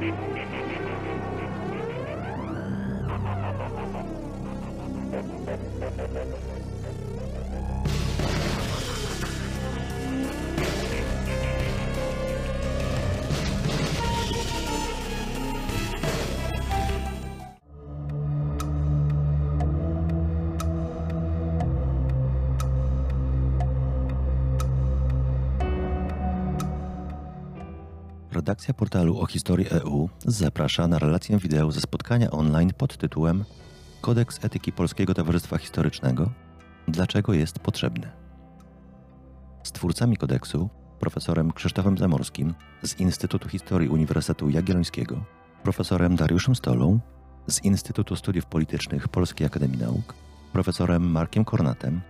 Thank you. Redakcja portalu o historii EU zaprasza na relację wideo ze spotkania online pod tytułem Kodeks Etyki Polskiego Towarzystwa Historycznego Dlaczego jest potrzebny? Z twórcami kodeksu, profesorem Krzysztofem Zamorskim z Instytutu Historii Uniwersytetu Jagiellońskiego, profesorem Dariuszem Stolą z Instytutu Studiów Politycznych Polskiej Akademii Nauk, profesorem Markiem Kornatem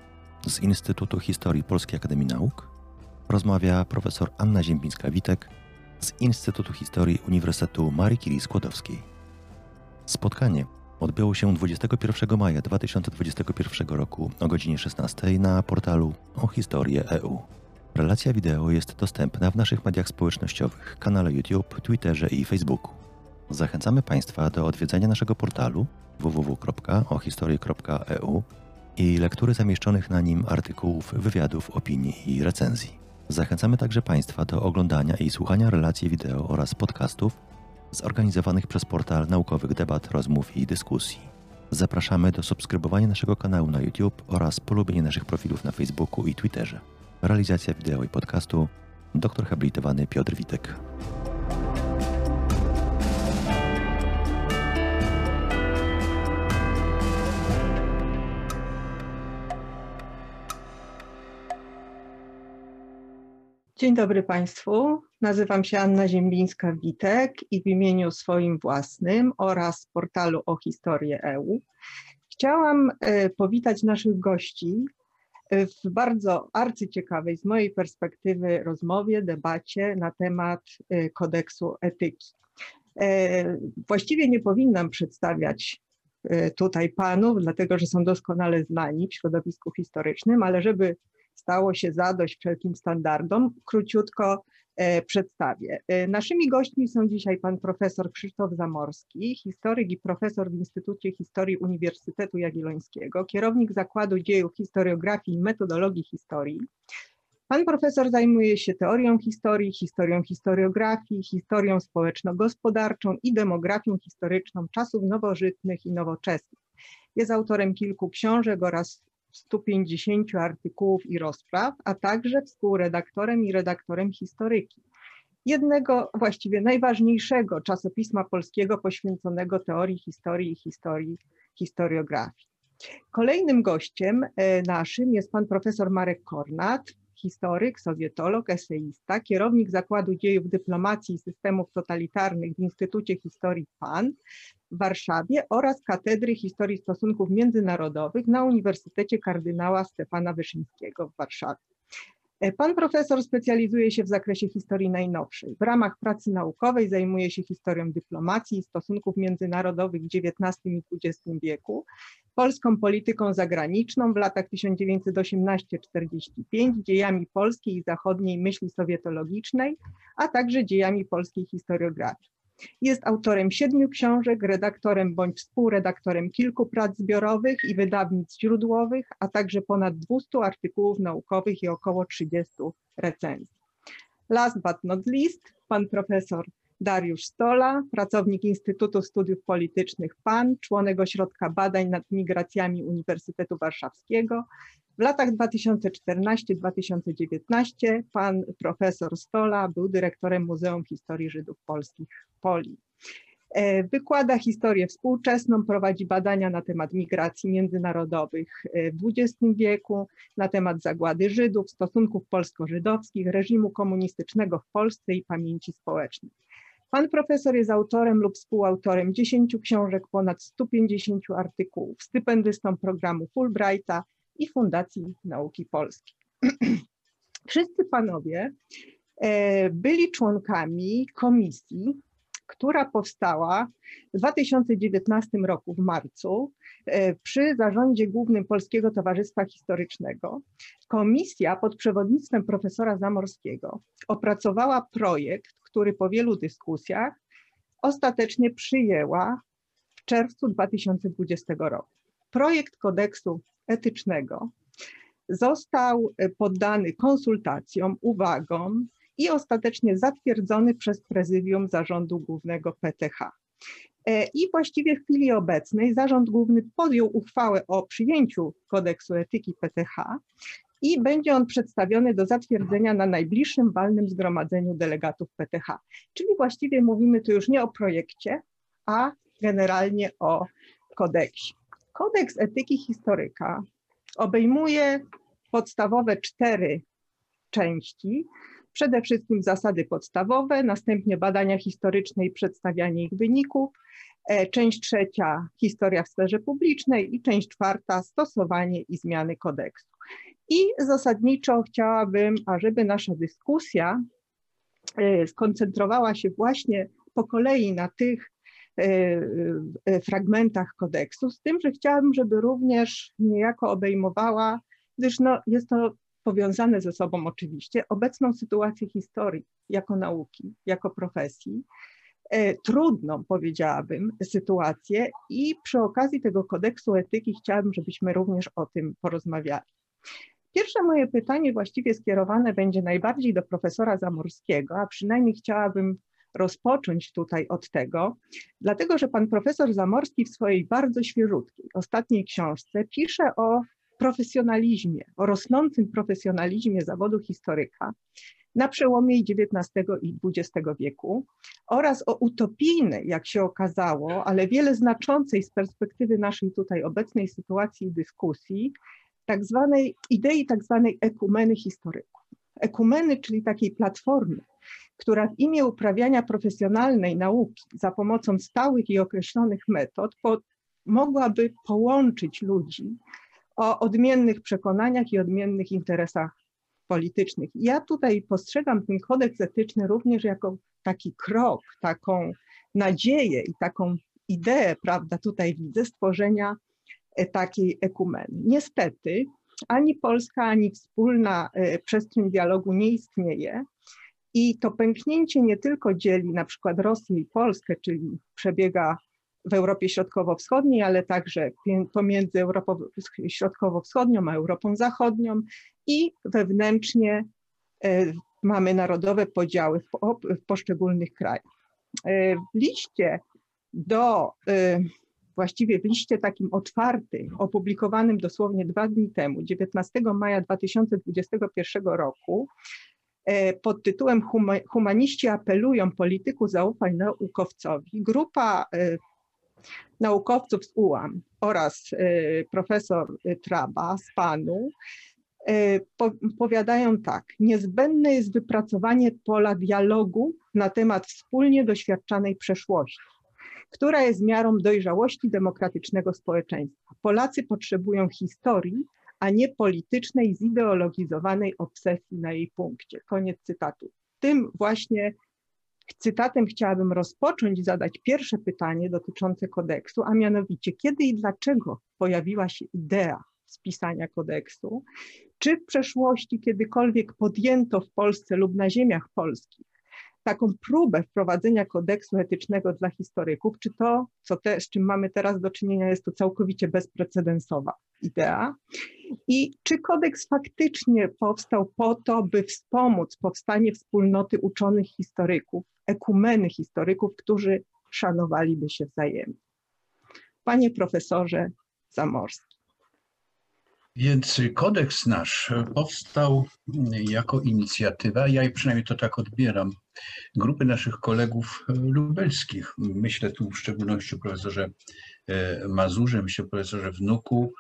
z Instytutu Historii Polskiej Akademii Nauk, rozmawia profesor Anna Ziembińska-Witek z Instytutu Historii Uniwersytetu Marii Curie Skłodowskiej. Spotkanie odbyło się 21 maja 2021 roku o godzinie 16 na portalu o historię EU. Relacja wideo jest dostępna w naszych mediach społecznościowych, kanale YouTube, Twitterze i Facebooku. Zachęcamy Państwa do odwiedzenia naszego portalu www.ohistorie.eu i lektury zamieszczonych na nim artykułów, wywiadów, opinii i recenzji. Zachęcamy także Państwa do oglądania i słuchania relacji wideo oraz podcastów zorganizowanych przez portal naukowych debat, rozmów i dyskusji. Zapraszamy do subskrybowania naszego kanału na YouTube oraz polubienia naszych profilów na Facebooku i Twitterze. Realizacja wideo i podcastu dr habilitowany Piotr Witek. Dzień dobry Państwu. Nazywam się Anna Ziembińska-Witek i w imieniu swoim własnym oraz portalu o historię EU chciałam e, powitać naszych gości w bardzo arcyciekawej z mojej perspektywy rozmowie, debacie na temat e, kodeksu etyki. E, właściwie nie powinnam przedstawiać tutaj panów, dlatego że są doskonale znani w środowisku historycznym, ale żeby stało się zadość wszelkim standardom, króciutko e, przedstawię. E, naszymi gośćmi są dzisiaj pan profesor Krzysztof Zamorski, historyk i profesor w Instytucie Historii Uniwersytetu Jagiellońskiego, kierownik Zakładu Dziejów Historiografii i Metodologii Historii. Pan profesor zajmuje się teorią historii, historią historiografii, historią społeczno-gospodarczą i demografią historyczną czasów nowożytnych i nowoczesnych. Jest autorem kilku książek oraz 150 artykułów i rozpraw, a także współredaktorem i redaktorem historyki. Jednego, właściwie najważniejszego czasopisma polskiego poświęconego teorii historii i historii, historiografii. Kolejnym gościem e, naszym jest pan profesor Marek Kornat, historyk, sowietolog, eseista, kierownik Zakładu Dziejów Dyplomacji i Systemów Totalitarnych w Instytucie Historii PAN w Warszawie oraz Katedry Historii Stosunków Międzynarodowych na Uniwersytecie Kardynała Stefana Wyszyńskiego w Warszawie. Pan profesor specjalizuje się w zakresie historii najnowszej. W ramach pracy naukowej zajmuje się historią dyplomacji i stosunków międzynarodowych w XIX i XX wieku, polską polityką zagraniczną w latach 1918-45, dziejami polskiej i zachodniej myśli sowietologicznej, a także dziejami polskiej historiografii. Jest autorem siedmiu książek, redaktorem bądź współredaktorem kilku prac zbiorowych i wydawnictw źródłowych, a także ponad 200 artykułów naukowych i około 30 recenzji. Last but not least, pan profesor Dariusz Stola, pracownik Instytutu Studiów Politycznych PAN, członek Ośrodka Badań nad Migracjami Uniwersytetu Warszawskiego. W latach 2014-2019 pan profesor Stola był dyrektorem Muzeum Historii Żydów Polskich Poli. E, wykłada historię współczesną, prowadzi badania na temat migracji międzynarodowych w XX wieku, na temat zagłady Żydów, stosunków polsko-żydowskich, reżimu komunistycznego w Polsce i pamięci społecznej. Pan profesor jest autorem lub współautorem 10 książek, ponad 150 artykułów, stypendystą programu Fulbrighta i Fundacji Nauki Polskiej. Wszyscy panowie e, byli członkami komisji, która powstała w 2019 roku w marcu e, przy zarządzie głównym Polskiego Towarzystwa Historycznego. Komisja pod przewodnictwem profesora Zamorskiego opracowała projekt, który po wielu dyskusjach ostatecznie przyjęła w czerwcu 2020 roku. Projekt kodeksu etycznego został poddany konsultacjom, uwagom i ostatecznie zatwierdzony przez Prezydium Zarządu Głównego PTH. E, I właściwie w chwili obecnej Zarząd Główny podjął uchwałę o przyjęciu kodeksu etyki PTH i będzie on przedstawiony do zatwierdzenia na najbliższym walnym zgromadzeniu delegatów PTH. Czyli właściwie mówimy tu już nie o projekcie, a generalnie o kodeksie. Kodeks etyki historyka obejmuje podstawowe cztery części. Przede wszystkim zasady podstawowe, następnie badania historyczne i przedstawianie ich wyników, e, część trzecia historia w sferze publicznej i część czwarta stosowanie i zmiany kodeksu. I zasadniczo chciałabym, ażeby nasza dyskusja e, skoncentrowała się właśnie po kolei na tych e, fragmentach kodeksu, z tym, że chciałabym, żeby również niejako obejmowała, gdyż no, jest to powiązane ze sobą oczywiście, obecną sytuację historii jako nauki, jako profesji, e, trudną, powiedziałabym, sytuację i przy okazji tego kodeksu etyki chciałabym, żebyśmy również o tym porozmawiali. Pierwsze moje pytanie właściwie skierowane będzie najbardziej do profesora Zamorskiego, a przynajmniej chciałabym rozpocząć tutaj od tego, dlatego że pan profesor Zamorski w swojej bardzo świeżutkiej, ostatniej książce pisze o profesjonalizmie, o rosnącym profesjonalizmie zawodu historyka na przełomie XIX i XX wieku oraz o utopijnej, jak się okazało, ale wiele znaczącej z perspektywy naszej tutaj obecnej sytuacji i dyskusji, tak zwanej idei tak zwanej ekumeny historyków. Ekumeny, czyli takiej platformy, która w imię uprawiania profesjonalnej nauki za pomocą stałych i określonych metod po, mogłaby połączyć ludzi o odmiennych przekonaniach i odmiennych interesach politycznych. Ja tutaj postrzegam ten kodeks etyczny również jako taki krok, taką nadzieję i taką ideę, prawda, tutaj widzę, stworzenia e, takiej ekumeny. Niestety ani polska, ani wspólna e, przestrzeń dialogu nie istnieje. I to pęknięcie nie tylko dzieli na przykład Rosję i Polskę, czyli przebiega w Europie Środkowo-Wschodniej, ale także pomiędzy Europą Środkowo-Wschodnią a Europą Zachodnią i wewnętrznie e, mamy narodowe podziały w poszczególnych krajach. E, w liście do, e, właściwie w liście takim otwartym, opublikowanym dosłownie dwa dni temu, 19 maja 2021 roku, pod tytułem Humaniści apelują polityku zaufaj naukowcowi. Grupa naukowców z UAM oraz y, profesor Traba z PANU y, powiadają tak, niezbędne jest wypracowanie pola dialogu na temat wspólnie doświadczanej przeszłości, która jest miarą dojrzałości demokratycznego społeczeństwa. Polacy potrzebują historii, a nie politycznej, zideologizowanej obsesji na jej punkcie. Koniec cytatu. Tym właśnie cytatem chciałabym rozpocząć i zadać pierwsze pytanie dotyczące kodeksu, a mianowicie kiedy i dlaczego pojawiła się idea spisania kodeksu? Czy w przeszłości kiedykolwiek podjęto w Polsce lub na ziemiach polskich taką próbę wprowadzenia kodeksu etycznego dla historyków, czy to, co te, z czym mamy teraz do czynienia, jest to całkowicie bezprecedensowa idea? I czy kodeks faktycznie powstał po to, by wspomóc powstanie wspólnoty uczonych historyków, ekumeny historyków, którzy szanowaliby się wzajemnie? Panie profesorze Zamorski. Więc kodeks nasz powstał jako inicjatywa, ja przynajmniej to tak odbieram, grupy naszych kolegów lubelskich. Myślę tu w szczególności o profesorze e, Mazurze, myślę o profesorze Wnuku,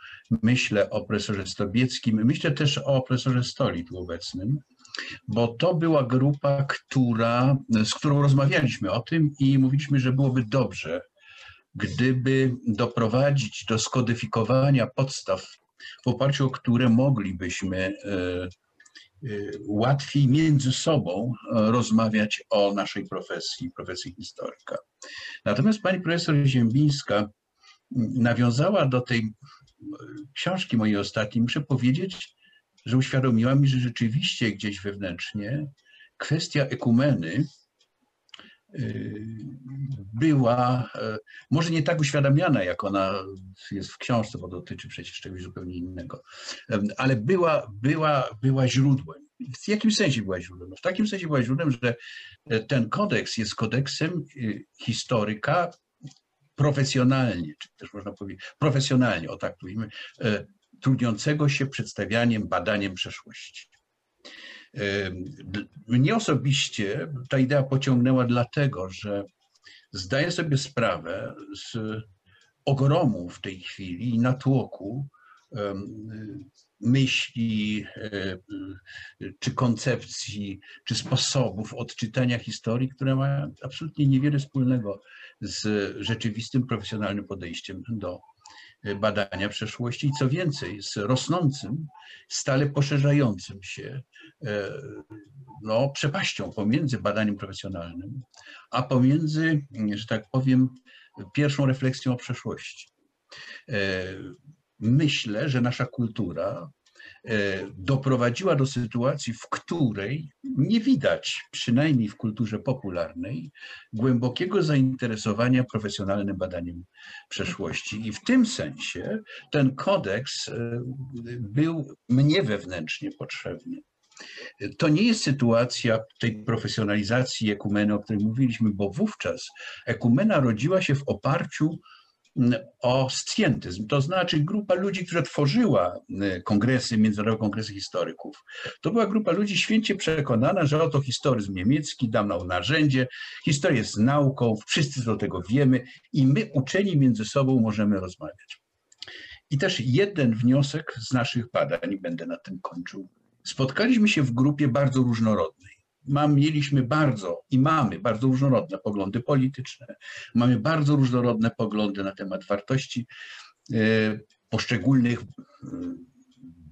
myślę o profesorze Stobieckim, myślę też o profesorze Stoli tu obecnym, bo to była grupa, która, z którą rozmawialiśmy o tym i mówiliśmy, że byłoby dobrze, gdyby doprowadzić do skodyfikowania podstaw w oparciu o które moglibyśmy e, e, łatwiej między sobą e, rozmawiać o naszej profesji, profesji historyka. Natomiast pani profesor Ziembińska nawiązała do tej książki mojej ostatniej. Muszę powiedzieć, że uświadomiła mi, że rzeczywiście gdzieś wewnętrznie kwestia ekumeny była może nie tak uświadamiana, jak ona jest w książce, bo dotyczy przecież czegoś zupełnie innego, ale była, była, była źródłem. W jakim sensie była źródłem? W takim sensie była źródłem, że ten kodeks jest kodeksem historyka profesjonalnie, czy też można powiedzieć profesjonalnie, o tak mówimy, trudniącego się przedstawianiem, badaniem przeszłości. Mnie osobiście ta idea pociągnęła dlatego, że zdaję sobie sprawę z ogromu w tej chwili i natłoku myśli, czy koncepcji, czy sposobów odczytania historii, które mają absolutnie niewiele wspólnego z rzeczywistym, profesjonalnym podejściem do badania przeszłości i co więcej, z rosnącym, stale poszerzającym się e, no, przepaścią pomiędzy badaniem profesjonalnym, a pomiędzy, że tak powiem, pierwszą refleksją o przeszłości. E, myślę, że nasza kultura doprowadziła do sytuacji, w której nie widać, przynajmniej w kulturze popularnej, głębokiego zainteresowania profesjonalnym badaniem przeszłości. I w tym sensie ten kodeks e, był mnie wewnętrznie potrzebny. To nie jest sytuacja tej profesjonalizacji ekumeny, o której mówiliśmy, bo wówczas ekumena rodziła się w oparciu o scjentyzm, to znaczy grupa ludzi, która tworzyła y, kongresy, międzynarodowe kongresy historyków. To była grupa ludzi święcie przekonana, że oto historyzm niemiecki dał nam narzędzie, historia jest nauką, wszyscy do tego wiemy i my uczeni między sobą możemy rozmawiać. I też jeden wniosek z naszych badań, będę na tym kończył. Spotkaliśmy się w grupie bardzo różnorodnej mam, mieliśmy bardzo i mamy bardzo różnorodne poglądy polityczne, mamy bardzo różnorodne poglądy na temat wartości e, poszczególnych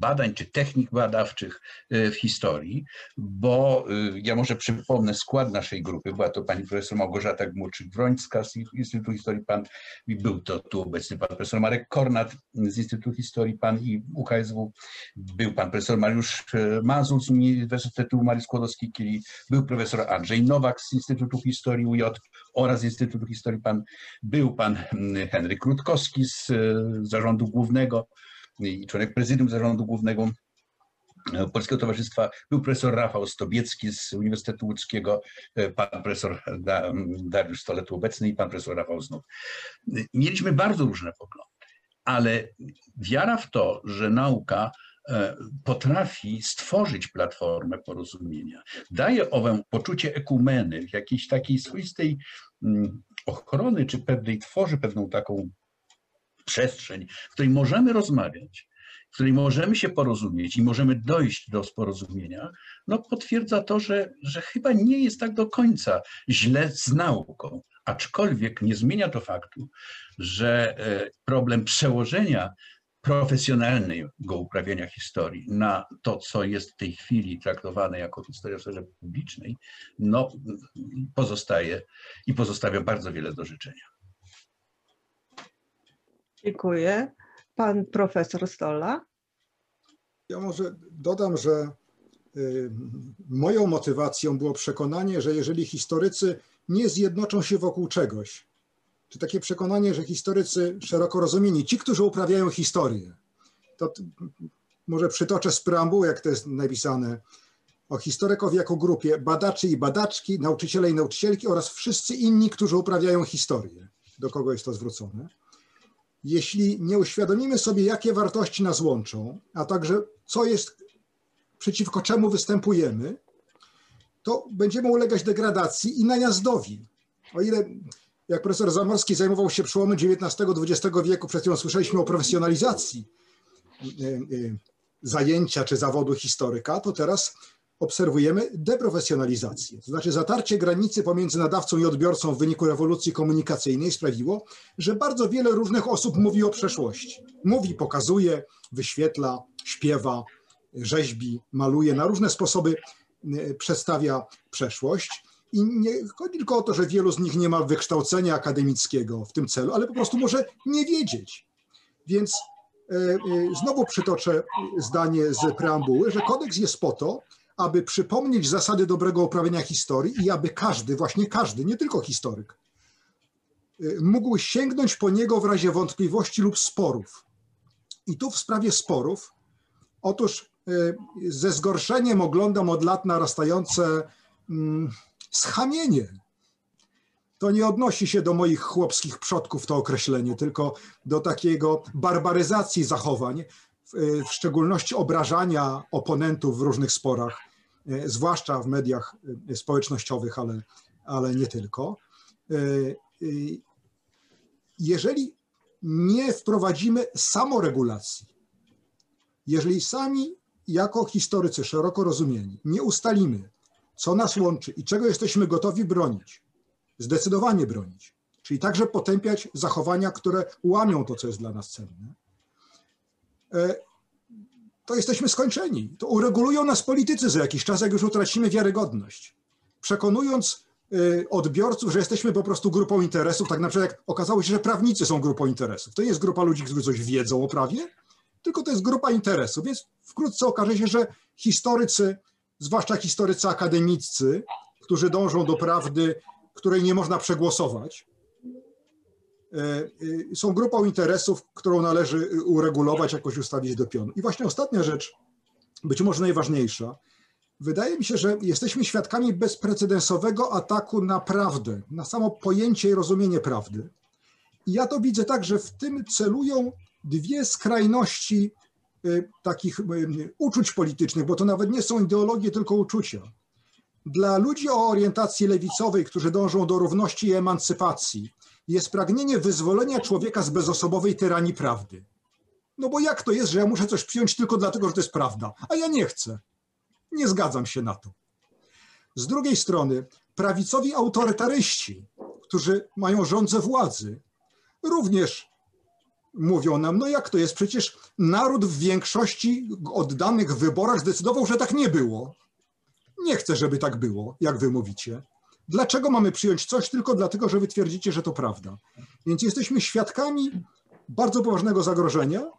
badań czy technik badawczych e, w historii, bo e, ja może przypomnę skład naszej grupy. Była to pani profesor Małgorzata Gmurczyk-Wrońska z Instytutu Historii Pan, był to tu obecny pan profesor Marek Kornat z Instytutu Historii Pan i UKSW, był pan profesor Mariusz e, Mazur z Uniwersytetu Marii Skłodowskiej, był profesor Andrzej Nowak z Instytutu Historii UJ oraz Instytutu Historii Pan, był pan mm, Henryk Rutkowski z Zarządu Głównego i członek prezydium zarządu głównego e, Polskiego Towarzystwa, był profesor Rafał Stobiecki z Uniwersytetu Łódzkiego, e, pan profesor Dariusz Stolet obecny i pan profesor Rafał znów. Mieliśmy bardzo różne poglądy, ale wiara w to, że nauka e, potrafi stworzyć platformę porozumienia, daje owe poczucie ekumeny, jakiejś takiej swoistej mm, ochrony, czy pewnej, tworzy pewną taką przestrzeń, w której możemy rozmawiać, w której możemy się porozumieć i możemy dojść do porozumienia, no potwierdza to, że, że chyba nie jest tak do końca źle z nauką. Aczkolwiek nie zmienia to faktu, że e, problem przełożenia profesjonalnego uprawiania historii na to, co jest w tej chwili traktowane jako historia publicznej, no, pozostaje i pozostawia bardzo wiele do życzenia. Dziękuję. Pan profesor Stola. Ja może dodam, że y, moją motywacją było przekonanie, że jeżeli historycy nie zjednoczą się wokół czegoś, czy takie przekonanie, że historycy szeroko rozumieni, ci, którzy uprawiają historię, to może przytoczę z preambuły, jak to jest napisane, o historyków jako grupie badaczy i badaczki, nauczyciele i nauczycielki oraz wszyscy inni, którzy uprawiają historię. Do kogo jest to zwrócone? Jeśli nie uświadomimy sobie, jakie wartości nas łączą, a także co jest, przeciwko czemu występujemy, to będziemy ulegać degradacji i najazdowi. O ile, jak profesor Zamorski zajmował się przełomem XIX-XX wieku, przed chwilą słyszeliśmy o profesjonalizacji e, e, zajęcia czy zawodu historyka, to teraz obserwujemy deprofesjonalizację. To znaczy zatarcie granicy pomiędzy nadawcą i odbiorcą w wyniku rewolucji komunikacyjnej sprawiło, że bardzo wiele różnych osób mówi o przeszłości. Mówi, pokazuje, wyświetla, śpiewa, rzeźbi, maluje, na różne sposoby e, przedstawia przeszłość. I nie chodzi tylko o to, że wielu z nich nie ma wykształcenia akademickiego w tym celu, ale po prostu może nie wiedzieć. Więc e, e, znowu przytoczę zdanie z preambuły, że kodeks jest po to, aby przypomnieć zasady dobrego uprawiania historii i aby każdy, właśnie każdy, nie tylko historyk, mógł sięgnąć po niego w razie wątpliwości lub sporów. I tu w sprawie sporów, otóż ze zgorszeniem oglądam od lat narastające mm, schamienie. To nie odnosi się do moich chłopskich przodków to określenie, tylko do takiego barbaryzacji zachowań, w szczególności obrażania oponentów w różnych sporach, zwłaszcza w mediach społecznościowych, ale, ale nie tylko. Jeżeli nie wprowadzimy samoregulacji, jeżeli sami jako historycy szeroko rozumieni nie ustalimy, co nas łączy i czego jesteśmy gotowi bronić, zdecydowanie bronić, czyli także potępiać zachowania, które łamią to, co jest dla nas cenne, to jesteśmy skończeni. To uregulują nas politycy za jakiś czas, jak już utracimy wiarygodność. Przekonując e, odbiorców, że jesteśmy po prostu grupą interesów, tak na przykład jak okazało się, że prawnicy są grupą interesów. To nie jest grupa ludzi, którzy coś wiedzą o prawie, tylko to jest grupa interesów. Więc wkrótce okaże się, że historycy, zwłaszcza historycy akademiccy, którzy dążą do prawdy, której nie można przegłosować, e, e, są grupą interesów, którą należy uregulować, jakoś ustawić do pionu. I właśnie ostatnia rzecz, być może najważniejsza, wydaje mi się, że jesteśmy świadkami bezprecedensowego ataku na prawdę, na samo pojęcie i rozumienie prawdy. I ja to widzę tak, że w tym celują dwie skrajności y, takich y, uczuć politycznych, bo to nawet nie są ideologie, tylko uczucia. Dla ludzi o orientacji lewicowej, którzy dążą do równości i emancypacji, jest pragnienie wyzwolenia człowieka z bezosobowej tyranii prawdy. No bo jak to jest, że ja muszę coś przyjąć tylko dlatego, że to jest prawda, a ja nie chcę. Nie zgadzam się na to. Z drugiej strony, prawicowi autorytaryści, którzy mają rządzę władzy, również mówią nam, no jak to jest, przecież naród w większości oddanych wyborach zdecydował, że tak nie było. Nie chcę, żeby tak było, jak wy mówicie. Dlaczego mamy przyjąć coś tylko dlatego, że wy twierdzicie, że to prawda? Więc jesteśmy świadkami bardzo poważnego zagrożenia.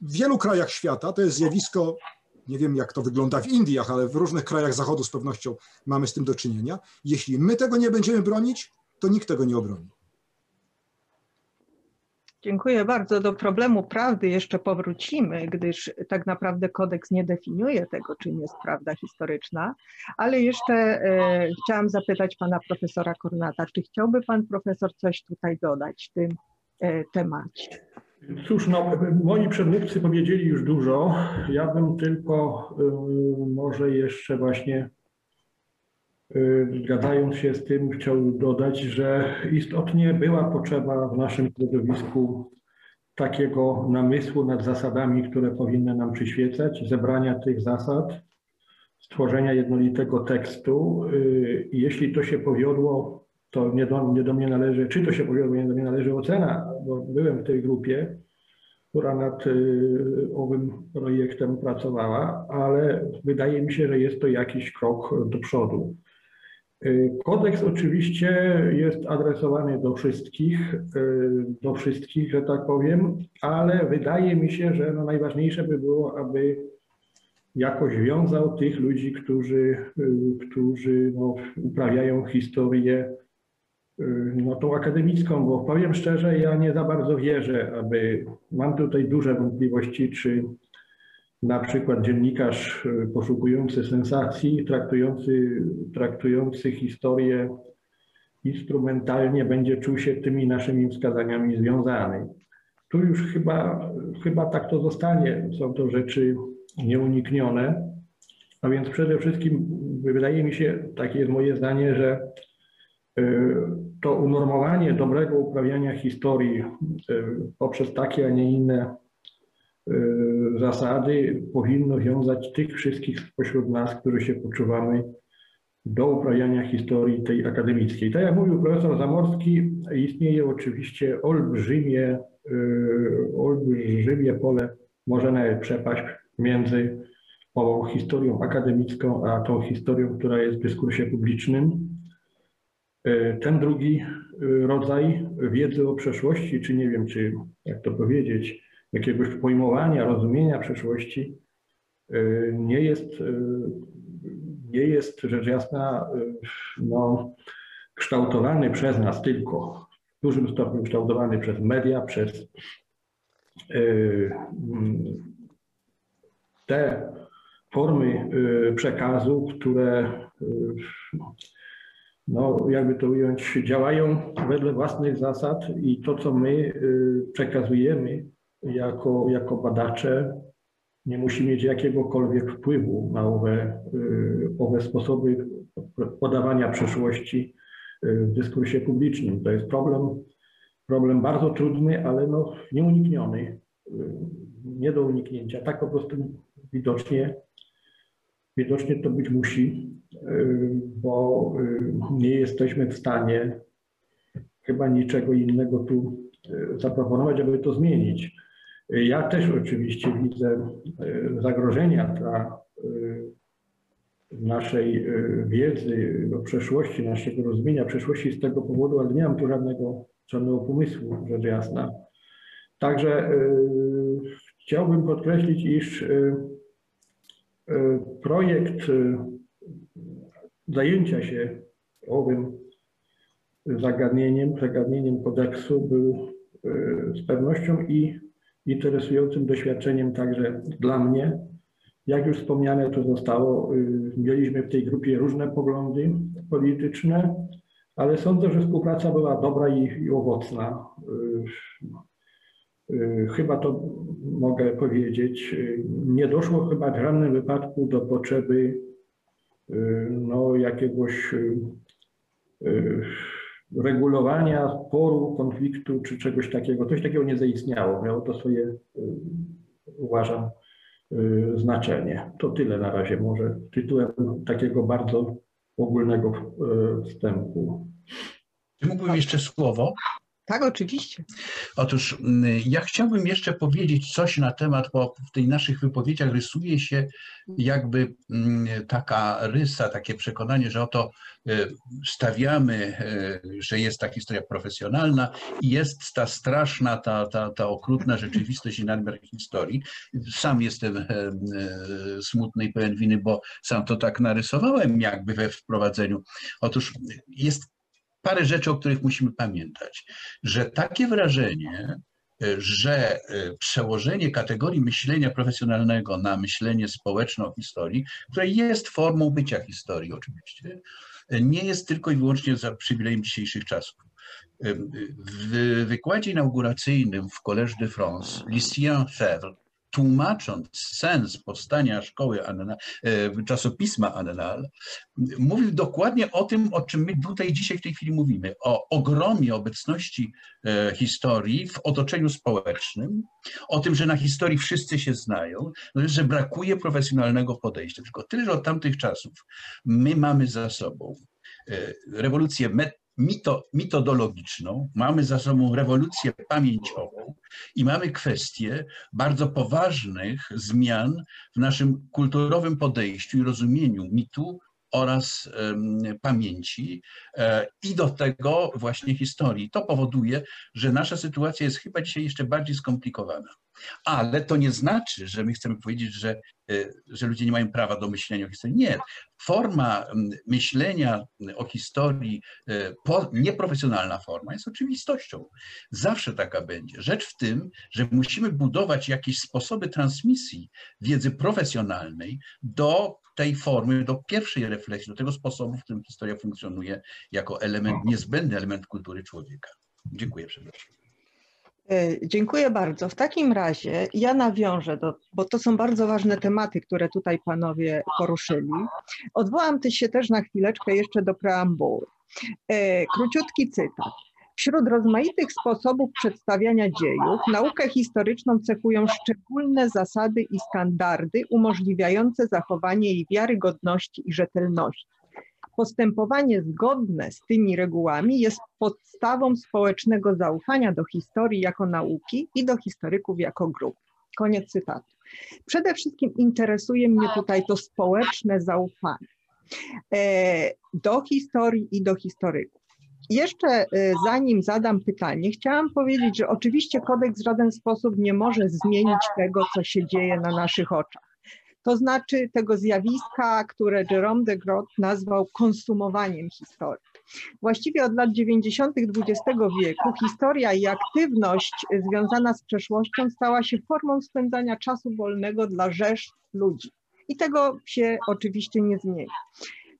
W wielu krajach świata to jest zjawisko, nie wiem jak to wygląda w Indiach, ale w różnych krajach Zachodu z pewnością mamy z tym do czynienia. Jeśli my tego nie będziemy bronić, to nikt tego nie obroni. Dziękuję bardzo. Do problemu prawdy jeszcze powrócimy, gdyż tak naprawdę kodeks nie definiuje tego, czym jest prawda historyczna, ale jeszcze e, chciałam zapytać pana profesora Kornata, czy chciałby pan profesor coś tutaj dodać w tym e, temacie? Cóż, no, moi przedmówcy powiedzieli już dużo. Ja bym tylko y, może jeszcze właśnie Zgadzając się z tym, chciałbym dodać, że istotnie była potrzeba w naszym środowisku takiego namysłu nad zasadami, które powinny nam przyświecać, zebrania tych zasad, stworzenia jednolitego tekstu. Y, jeśli to się powiodło, to nie do, nie do mnie należy, czy to się powiodło, nie do mnie należy ocena, bo byłem w tej grupie, która nad y, owym projektem pracowała, ale wydaje mi się, że jest to jakiś krok do przodu. Y, kodeks oczywiście jest adresowany do wszystkich, y, do wszystkich, że tak powiem, ale wydaje mi się, że no najważniejsze by było, aby jakoś wiązał tych ludzi, którzy, y, którzy no, uprawiają historię no, tą akademicką, bo powiem szczerze, ja nie za bardzo wierzę, aby mam tutaj duże wątpliwości, czy na przykład dziennikarz e, poszukujący sensacji, traktujący, traktujący historię instrumentalnie będzie czuł się tymi naszymi wskazaniami związany. Tu już chyba, chyba tak to zostanie. Są to rzeczy nieuniknione. A więc przede wszystkim wydaje mi się, takie jest moje zdanie, że e, to unormowanie dobrego uprawiania historii e, poprzez takie, a nie inne zasady powinno wiązać tych wszystkich spośród nas, którzy się poczuwamy do uprawiania historii tej akademickiej. Tak jak mówił profesor Zamorski, istnieje oczywiście olbrzymie, y, olbrzymie pole, może nawet przepaść między ową historią akademicką, a tą historią, która jest w dyskursie publicznym. Y, ten drugi rodzaj wiedzy o przeszłości, czy nie wiem, czy jak to powiedzieć, jakiegoś pojmowania, rozumienia przeszłości y, nie jest, y, nie jest rzecz jasna y, no, kształtowany przez nas tylko. w dużym stopniu kształtowany przez media, przez te formy przekazu, które no, jakby to ująć, działają wedle własnych zasad i to, co my przekazujemy jako, jako badacze, nie musi mieć jakiegokolwiek wpływu na owe, owe sposoby podawania przeszłości w dyskursie publicznym. To jest problem, problem bardzo trudny, ale no nieunikniony, nie do uniknięcia. Tak po prostu widocznie, widocznie to być musi, bo nie jesteśmy w stanie chyba niczego innego tu zaproponować, aby to zmienić. Ja też oczywiście widzę zagrożenia dla naszej wiedzy o przeszłości, naszego rozumienia przeszłości z tego powodu, ale nie mam tu żadnego, żadnego pomysłu, rzecz jasna. Także chciałbym podkreślić, iż projekt zajęcia się owym zagadnieniem, zagadnieniem kodeksu był z pewnością i interesującym doświadczeniem także dla mnie. Jak już wspomniane to zostało, mieliśmy w tej grupie różne poglądy polityczne, ale sądzę, że współpraca była dobra i, i owocna. Chyba to mogę powiedzieć. Nie doszło chyba w żadnym wypadku do potrzeby no, jakiegoś regulowania sporu, konfliktu czy czegoś takiego. Coś takiego nie zaistniało. Miało to swoje, uważam, znaczenie. To tyle na razie może tytułem takiego bardzo ogólnego wstępu. Czy mógłbym jeszcze słowo? Tak, oczywiście. Otóż ja chciałbym jeszcze powiedzieć coś na temat, bo w tych naszych wypowiedziach rysuje się jakby taka rysa, takie przekonanie, że oto stawiamy, że jest ta historia profesjonalna i jest ta straszna, ta, ta, ta okrutna rzeczywistość i nadmiar historii. Sam jestem smutny i pełen winy, bo sam to tak narysowałem jakby we wprowadzeniu. Otóż jest parę rzeczy, o których musimy pamiętać, że takie wrażenie, że przełożenie kategorii myślenia profesjonalnego na myślenie społeczne o historii, które jest formą bycia historii oczywiście, nie jest tylko i wyłącznie za przywilejem dzisiejszych czasów. W wykładzie inauguracyjnym w Collège de France, Lucien Febvre tłumacząc sens powstania szkoły Annal, czasopisma Annal, mówił dokładnie o tym, o czym my tutaj dzisiaj w tej chwili mówimy, o ogromie obecności historii w otoczeniu społecznym, o tym, że na historii wszyscy się znają, że brakuje profesjonalnego podejścia. Tylko tyle, że od tamtych czasów my mamy za sobą rewolucję mito, mitodologiczną, mamy za sobą rewolucję pamięciową i mamy kwestię bardzo poważnych zmian w naszym kulturowym podejściu i rozumieniu mitu oraz pamięci e, i do tego właśnie historii. To powoduje, że nasza sytuacja jest chyba dzisiaj jeszcze bardziej skomplikowana. Ale to nie znaczy, że my chcemy powiedzieć, że, że ludzie nie mają prawa do myślenia o historii. Nie. Forma myślenia o historii, nieprofesjonalna forma, jest oczywistością. Zawsze taka będzie. Rzecz w tym, że musimy budować jakieś sposoby transmisji wiedzy profesjonalnej do tej formy, do pierwszej refleksji, do tego sposobu, w którym historia funkcjonuje jako element, niezbędny element kultury człowieka. Dziękuję przepraszam. Dziękuję bardzo. W takim razie ja nawiążę, do, bo to są bardzo ważne tematy, które tutaj panowie poruszyli. Odwołam się też na chwileczkę jeszcze do preambuły. Króciutki cytat. Wśród rozmaitych sposobów przedstawiania dziejów naukę historyczną cechują szczególne zasady i standardy umożliwiające zachowanie jej wiarygodności i rzetelności. Postępowanie zgodne z tymi regułami jest podstawą społecznego zaufania do historii jako nauki i do historyków jako grup. Koniec cytatu. Przede wszystkim interesuje mnie tutaj to społeczne zaufanie do historii i do historyków. Jeszcze zanim zadam pytanie, chciałam powiedzieć, że oczywiście kodeks w żaden sposób nie może zmienić tego, co się dzieje na naszych oczach. To znaczy tego zjawiska, które Jerome de Groot nazwał konsumowaniem historii. Właściwie od lat 90. XX wieku historia i aktywność związana z przeszłością stała się formą spędzania czasu wolnego dla rzesz ludzi. I tego się oczywiście nie zmieni.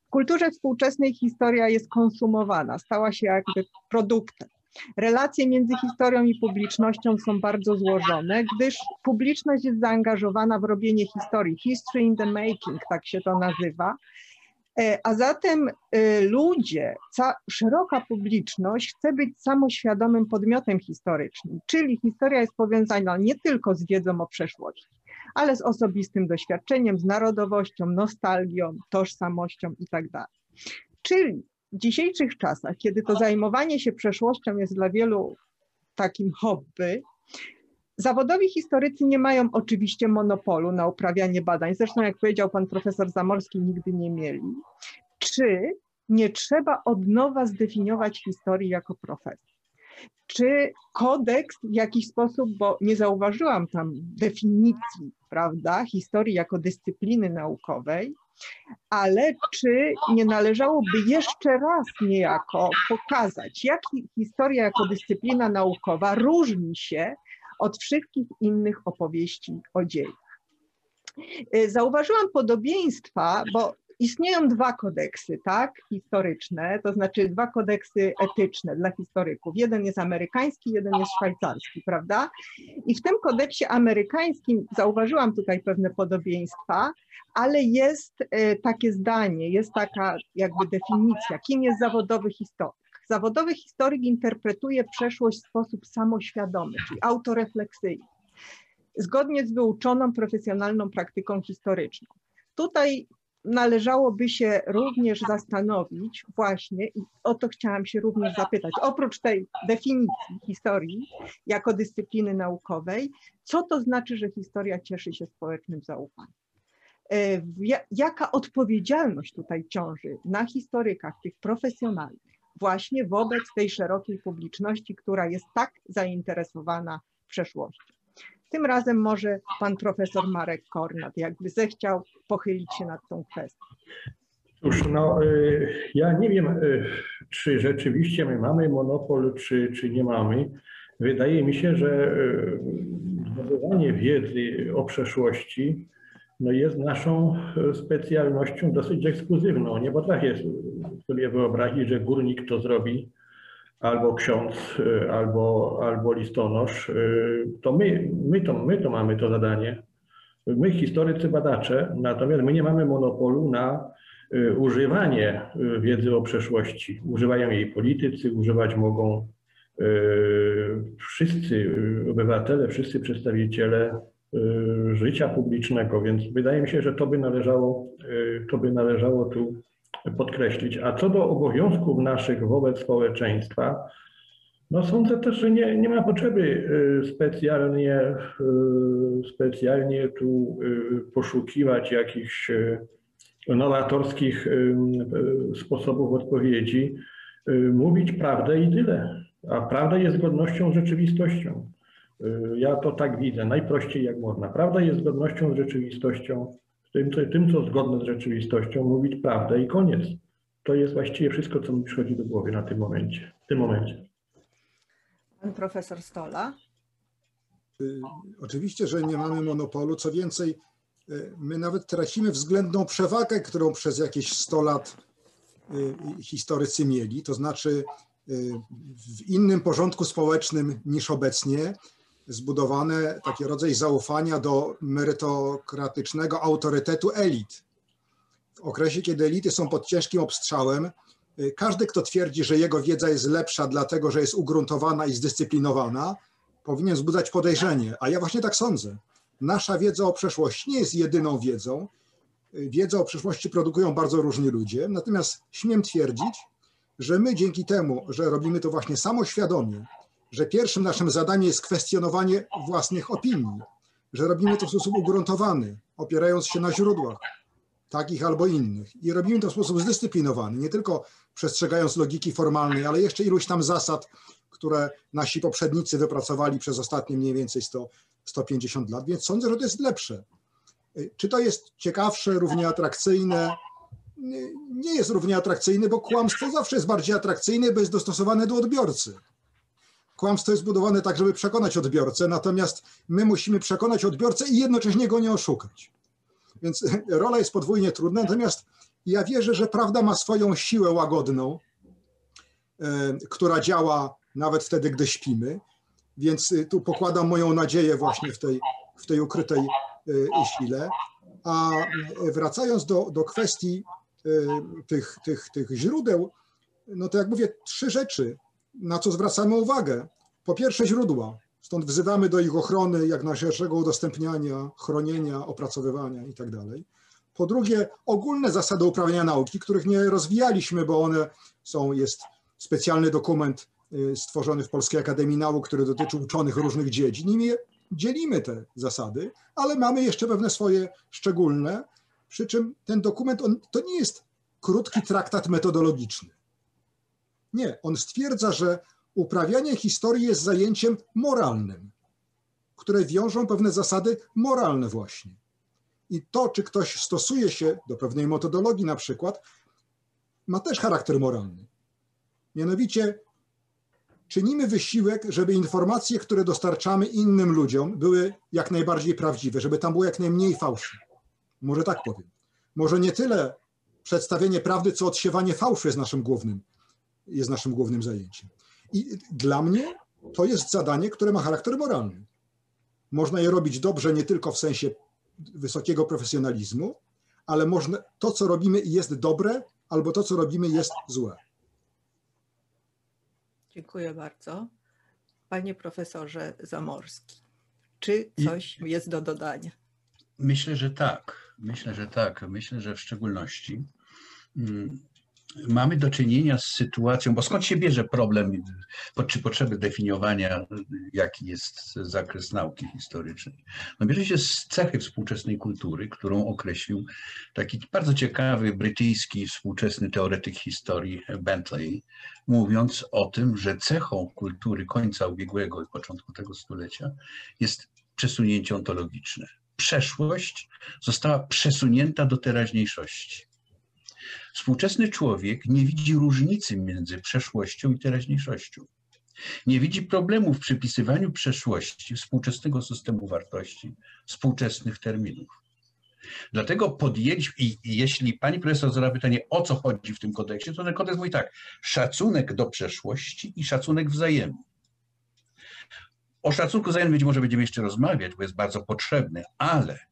W kulturze współczesnej historia jest konsumowana, stała się jakby produktem. Relacje między historią i publicznością są bardzo złożone, gdyż publiczność jest zaangażowana w robienie historii. History in the making, tak się to nazywa. E, a zatem e, ludzie, szeroka publiczność chce być samoświadomym podmiotem historycznym, czyli historia jest powiązana nie tylko z wiedzą o przeszłości, ale z osobistym doświadczeniem, z narodowością, nostalgią, tożsamością itd. Tak czyli w dzisiejszych czasach, kiedy to zajmowanie się przeszłością jest dla wielu takim hobby, zawodowi historycy nie mają oczywiście monopolu na uprawianie badań. Zresztą, jak powiedział pan profesor Zamorski, nigdy nie mieli. Czy nie trzeba od nowa zdefiniować historii jako profesji? Czy kodeks w jakiś sposób, bo nie zauważyłam tam definicji, prawda, historii jako dyscypliny naukowej, ale czy nie należałoby jeszcze raz niejako pokazać, jak historia jako dyscyplina naukowa różni się od wszystkich innych opowieści o dziejach? Zauważyłam podobieństwa, bo Istnieją dwa kodeksy, tak, historyczne, to znaczy dwa kodeksy etyczne dla historyków. Jeden jest amerykański, jeden jest szwajcarski, prawda? I w tym kodeksie amerykańskim zauważyłam tutaj pewne podobieństwa, ale jest e, takie zdanie, jest taka jakby definicja, kim jest zawodowy historyk. Zawodowy historyk interpretuje przeszłość w sposób samoświadomy, czyli autorefleksyjny, zgodnie z wyuczoną profesjonalną praktyką historyczną. Tutaj należałoby się również zastanowić właśnie, i o to chciałam się również zapytać, oprócz tej definicji historii jako dyscypliny naukowej, co to znaczy, że historia cieszy się społecznym zaufaniem? E, jaka odpowiedzialność tutaj ciąży na historykach, tych profesjonalnych, właśnie wobec tej szerokiej publiczności, która jest tak zainteresowana przeszłością? Tym razem może pan profesor Marek Kornat, jakby zechciał pochylić się nad tą kwestią. Cóż, no y, ja nie wiem, y, czy rzeczywiście my mamy monopol, czy, czy nie mamy. Wydaje mi się, że y, zdobywanie wiedzy o przeszłości no jest naszą specjalnością dosyć ekskluzywną. Nie potrafię sobie wyobrazić, że górnik to zrobi albo ksiądz, y, albo, albo listonosz, y, to my, my, to my to mamy to zadanie. My, historycy, badacze, natomiast my nie mamy monopolu na y, używanie wiedzy o przeszłości. Używają jej politycy, używać mogą wszyscy obywatele, wszyscy przedstawiciele życia publicznego, więc wydaje mi się, że to by należało, to by należało tu podkreślić. A co do obowiązków naszych wobec społeczeństwa, no sądzę też, że nie, nie ma potrzeby y, specjalnie, y, specjalnie tu y, poszukiwać jakichś nowatorskich sposobów odpowiedzi. Mówić prawdę i tyle. A prawda jest zgodnością z rzeczywistością. Ja to tak widzę, najprościej jak można. Prawda jest zgodnością z rzeczywistością tym, co, tym, co zgodne z rzeczywistością, mówić prawdę i koniec. To jest właściwie wszystko, co mi przychodzi do głowy na tym momencie. W tym momencie. Pan profesor Stola. Y, oczywiście, że nie mamy monopolu. Co więcej, y, my nawet tracimy względną przewagę, którą przez jakieś 100 lat y, historycy mieli. To znaczy, w innym porządku społecznym niż obecnie zbudowane taki rodzaj zaufania do merytokratycznego autorytetu elit. W okresie, kiedy elity są pod ciężkim obstrzałem, y, każdy, kto twierdzi, że jego wiedza jest lepsza, dlatego że jest ugruntowana i zdyscyplinowana, powinien wzbudzać podejrzenie. A ja właśnie tak sądzę. Nasza wiedza o przeszłości nie jest jedyną wiedzą. Y, wiedzę o przeszłości produkują bardzo różni ludzie, natomiast śmiem twierdzić, że my dzięki temu, że robimy to właśnie samoświadomie, że pierwszym naszym zadaniem jest kwestionowanie własnych opinii, że robimy to w sposób ugruntowany, opierając się na źródłach, takich albo innych. I robimy to w sposób zdyscyplinowany, nie tylko przestrzegając logiki formalnej, ale jeszcze iluś tam zasad, które nasi poprzednicy wypracowali przez ostatnie mniej więcej 100, 150 lat, więc sądzę, że to jest lepsze. Czy to jest ciekawsze, równie atrakcyjne? nie jest równie atrakcyjny, bo kłamstwo zawsze jest bardziej atrakcyjne, bo jest dostosowane do odbiorcy. Kłamstwo jest budowane tak, żeby przekonać odbiorcę, natomiast my musimy przekonać odbiorcę i jednocześnie go nie oszukać. Więc rola jest podwójnie trudna, natomiast ja wierzę, że prawda ma swoją siłę łagodną, e, która działa nawet wtedy, gdy śpimy. Więc y, tu pokładam moją nadzieję właśnie w tej, w tej ukrytej y, sile. A y, wracając do, do kwestii tych, tych, tych źródeł, no to jak mówię, trzy rzeczy, na co zwracamy uwagę. Po pierwsze źródła, stąd wzywamy do ich ochrony, jak najszerszego udostępniania, chronienia, opracowywania itd. Tak po drugie, ogólne zasady uprawiania nauki, których nie rozwijaliśmy, bo one są, jest specjalny dokument Y, stworzony w Polskiej Akademii Nauk, który dotyczy uczonych różnych dziedzin i my dzielimy te zasady, ale mamy jeszcze pewne swoje szczególne, przy czym ten dokument on, to nie jest krótki traktat metodologiczny. Nie, on stwierdza, że uprawianie historii jest zajęciem moralnym, które wiążą pewne zasady moralne właśnie. I to, czy ktoś stosuje się do pewnej metodologii na przykład, ma też charakter moralny. Mianowicie czynimy wysiłek, żeby informacje, które dostarczamy innym ludziom, były jak najbardziej prawdziwe, żeby tam było jak najmniej fałszu. Może tak powiem. Może nie tyle przedstawienie prawdy, co odsiewanie fałszu jest naszym głównym, jest naszym głównym zajęciem. I dla mnie to jest zadanie, które ma charakter moralny. Można je robić dobrze nie tylko w sensie wysokiego profesjonalizmu, ale można, to, co robimy, jest dobre, albo to, co robimy, jest złe. Dziękuję bardzo. Panie profesorze Zamorski, czy coś jest do dodania? Myślę, że tak. Myślę, że tak. Myślę, że w szczególności mm, mamy do czynienia z sytuacją, bo skąd się bierze problem, czy potrzeby definiowania, jaki jest zakres nauki historycznej? No bierze się z cechy współczesnej kultury, którą określił taki bardzo ciekawy brytyjski współczesny teoretyk historii Bentley, mówiąc o tym, że cechą kultury końca ubiegłego i początku tego stulecia jest przesunięcie ontologiczne. Przeszłość została przesunięta do teraźniejszości Współczesny człowiek nie widzi różnicy między przeszłością i teraźniejszością. Nie widzi problemu w przypisywaniu przeszłości współczesnego systemu wartości, współczesnych terminów. Dlatego podjęliśmy, i jeśli pani profesor zada pytanie, o co chodzi w tym kodeksie, to ten kodeks mówi tak, szacunek do przeszłości i szacunek wzajemny. O szacunku wzajemnym być może będziemy jeszcze rozmawiać, bo jest bardzo potrzebny, ale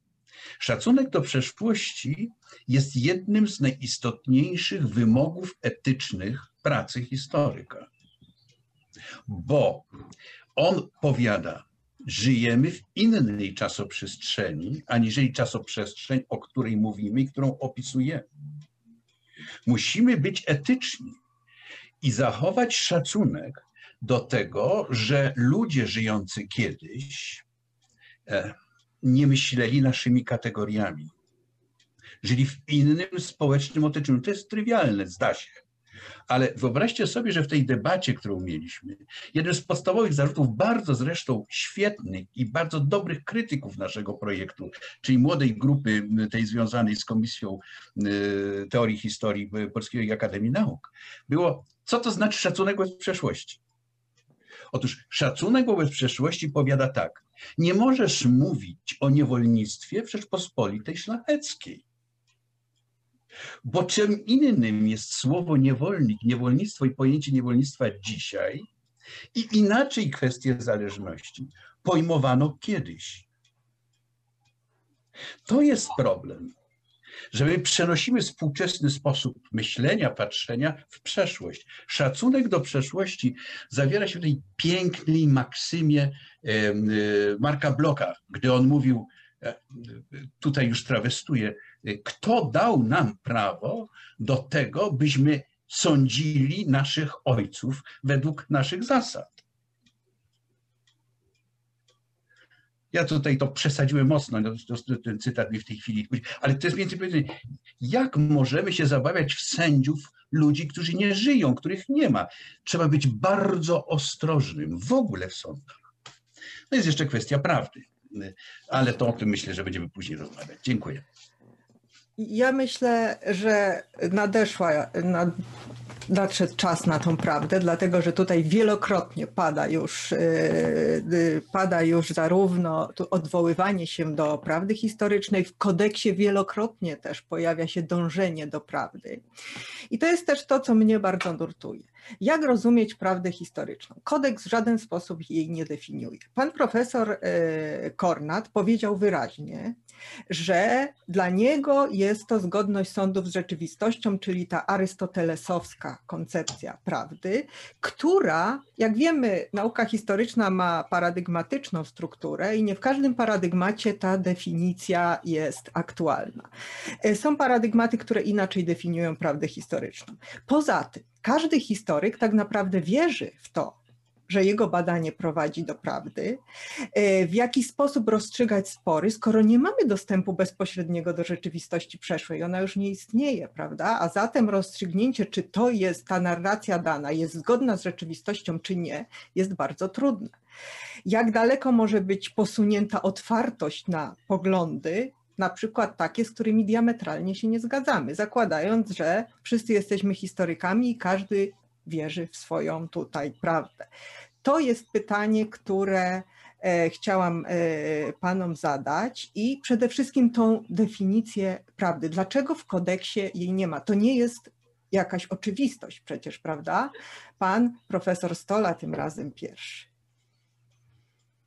Szacunek do przeszłości jest jednym z najistotniejszych wymogów etycznych pracy historyka, bo on powiada, żyjemy w innej czasoprzestrzeni, aniżeli czasoprzestrzeń, o której mówimy i którą opisujemy. Musimy być etyczni i zachować szacunek do tego, że ludzie żyjący kiedyś e, nie myśleli naszymi kategoriami. Żyli w innym społecznym otoczeniu. To jest trywialne, zda się. Ale wyobraźcie sobie, że w tej debacie, którą mieliśmy, jeden z podstawowych zarzutów, bardzo zresztą świetnych i bardzo dobrych krytyków naszego projektu, czyli młodej grupy tej związanej z Komisją y, Teorii Historii Polskiej Akademii Nauk, było, co to znaczy szacunek wobec przeszłości. Otóż szacunek wobec przeszłości powiada tak, nie możesz mówić o niewolnictwie w Rzeczpospolitej Szlacheckiej. Bo czym innym jest słowo niewolnik, niewolnictwo i pojęcie niewolnictwa dzisiaj i inaczej kwestie zależności pojmowano kiedyś. To jest problem że my przenosimy współczesny sposób myślenia, patrzenia w przeszłość. Szacunek do przeszłości zawiera się w tej pięknej maksymie e, Marka Bloka, gdy on mówił, e, tutaj już trawestuję, kto dał nam prawo do tego, byśmy sądzili naszych ojców według naszych zasad. Ja tutaj to przesadziłem mocno, no, ten cytat mi w tej chwili, ale to jest więcej powiedzenie, jak możemy się zabawiać w sędziów ludzi, którzy nie żyją, których nie ma. Trzeba być bardzo ostrożnym w ogóle w sądach. No jest jeszcze kwestia prawdy, ale to o tym myślę, że będziemy później rozmawiać. Dziękuję. Ja myślę, że nadeszła, nad, nadszedł czas na tą prawdę, dlatego że tutaj wielokrotnie pada już, yy, pada już zarówno odwoływanie się do prawdy historycznej, w kodeksie wielokrotnie też pojawia się dążenie do prawdy. I to jest też to, co mnie bardzo nurtuje. Jak rozumieć prawdę historyczną? Kodeks w żaden sposób jej nie definiuje. Pan profesor yy, Kornat powiedział wyraźnie, że dla niego jest to zgodność sądów z rzeczywistością, czyli ta arystotelesowska koncepcja prawdy, która, jak wiemy, nauka historyczna ma paradygmatyczną strukturę i nie w każdym paradygmacie ta definicja jest aktualna. E, są paradygmaty, które inaczej definiują prawdę historyczną. Poza tym, każdy historyk tak naprawdę wierzy w to, że jego badanie prowadzi do prawdy, e, w jaki sposób rozstrzygać spory, skoro nie mamy dostępu bezpośredniego do rzeczywistości przeszłej, ona już nie istnieje, prawda? A zatem rozstrzygnięcie, czy to jest ta narracja dana, jest zgodna z rzeczywistością, czy nie, jest bardzo trudne. Jak daleko może być posunięta otwartość na poglądy, na przykład takie, z którymi diametralnie się nie zgadzamy, zakładając, że wszyscy jesteśmy historykami i każdy wierzy w swoją tutaj prawdę. To jest pytanie, które e, chciałam e, panom zadać i przede wszystkim tą definicję prawdy. Dlaczego w kodeksie jej nie ma? To nie jest jakaś oczywistość przecież, prawda? Pan profesor Stola tym razem pierwszy.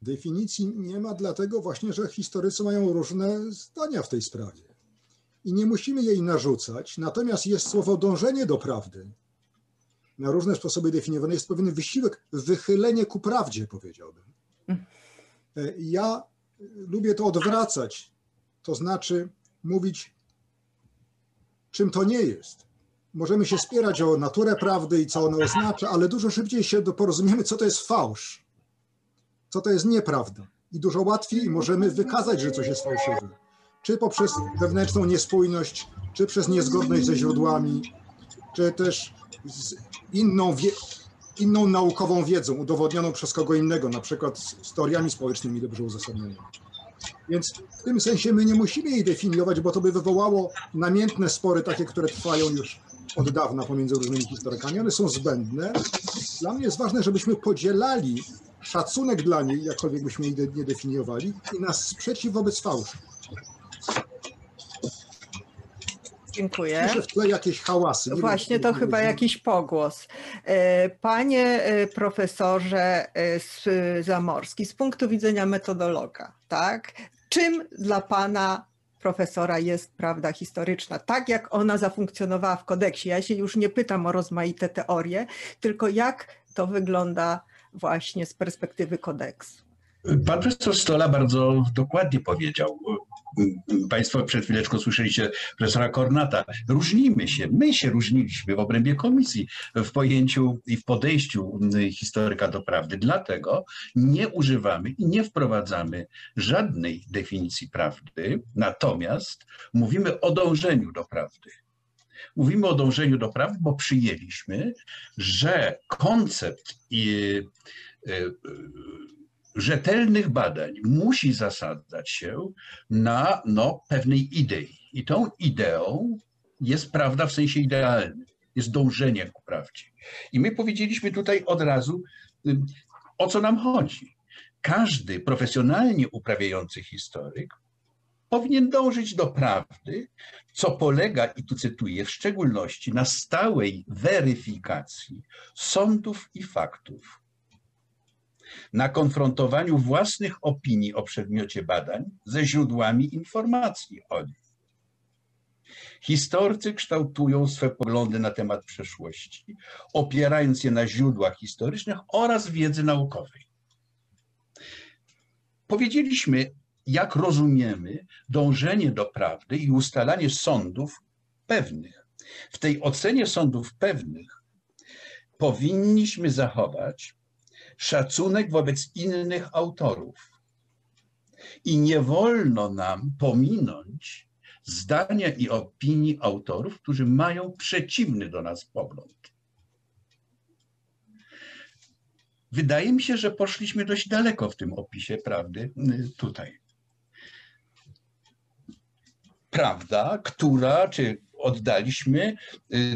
Definicji nie ma dlatego właśnie, że historycy mają różne zdania w tej sprawie. I nie musimy jej narzucać, natomiast jest słowo dążenie do prawdy na różne sposoby definiowany jest pewien wysiłek, wychylenie ku prawdzie, powiedziałbym. E, ja lubię to odwracać, to znaczy mówić, czym to nie jest. Możemy się spierać o naturę prawdy i co ona oznacza, ale dużo szybciej się porozumiemy, co to jest fałsz, co to jest nieprawda. I dużo łatwiej możemy wykazać, że coś jest fałszywe. Czy poprzez wewnętrzną niespójność, czy przez niezgodność ze źródłami, czy też z inną, wie, inną naukową wiedzą, udowodnioną przez kogo innego, na przykład z teoriami społecznymi dobrze uzasadnionymi. Więc w tym sensie my nie musimy jej definiować, bo to by wywołało namiętne spory, takie, które trwają już od dawna pomiędzy różnymi historykami. One są zbędne. Dla mnie jest ważne, żebyśmy podzielali szacunek dla niej, jakkolwiek byśmy jej nie definiowali, i nasz sprzeciw wobec fałszu. Dziękuję. Słyszę w tle jakieś hałasy. Nie Właśnie wiem, to chyba wiem. jakiś pogłos. E, Panie e, profesorze e, z- Zamorski, z punktu widzenia metodologa, tak? Czym dla pana profesora jest prawda historyczna? Tak jak ona zafunkcjonowała w kodeksie. Ja się już nie pytam o rozmaite teorie, tylko jak to wygląda właśnie z perspektywy kodeksu. Pan profesor Stola bardzo dokładnie powiedział. Państwo przed chwileczką słyszeliście profesora Kornata. Różnimy się, my się różniliśmy w obrębie komisji w pojęciu i w podejściu historyka do prawdy. Dlatego nie używamy i nie wprowadzamy żadnej definicji prawdy, natomiast mówimy o dążeniu do prawdy. Mówimy o dążeniu do prawdy, bo przyjęliśmy, że koncept i y, rzetelnych badań musi zasadzać się na no, pewnej idei. I tą ideą jest prawda w sensie idealnym, jest dążenie ku prawdzie. I my powiedzieliśmy tutaj od razu, o co nam chodzi. Każdy profesjonalnie uprawiający historyk powinien dążyć do prawdy, co polega, i tu cytuję, w szczególności na stałej weryfikacji sądów i faktów na konfrontowaniu własnych opinii o przedmiocie badań ze źródłami informacji o nim. Historycy kształtują swe poglądy na temat przeszłości, opierając je na źródłach historycznych oraz wiedzy naukowej. Powiedzieliśmy, jak rozumiemy dążenie do prawdy i ustalanie sądów pewnych. W tej ocenie sądów pewnych powinniśmy zachować szacunek wobec innych autorów. I nie wolno nam pominąć zdania i opinii autorów, którzy mają przeciwny do nas pogląd. Wydaje mi się, że poszliśmy dość daleko w tym opisie prawdy y, tutaj. prawda, która, czy oddaliśmy,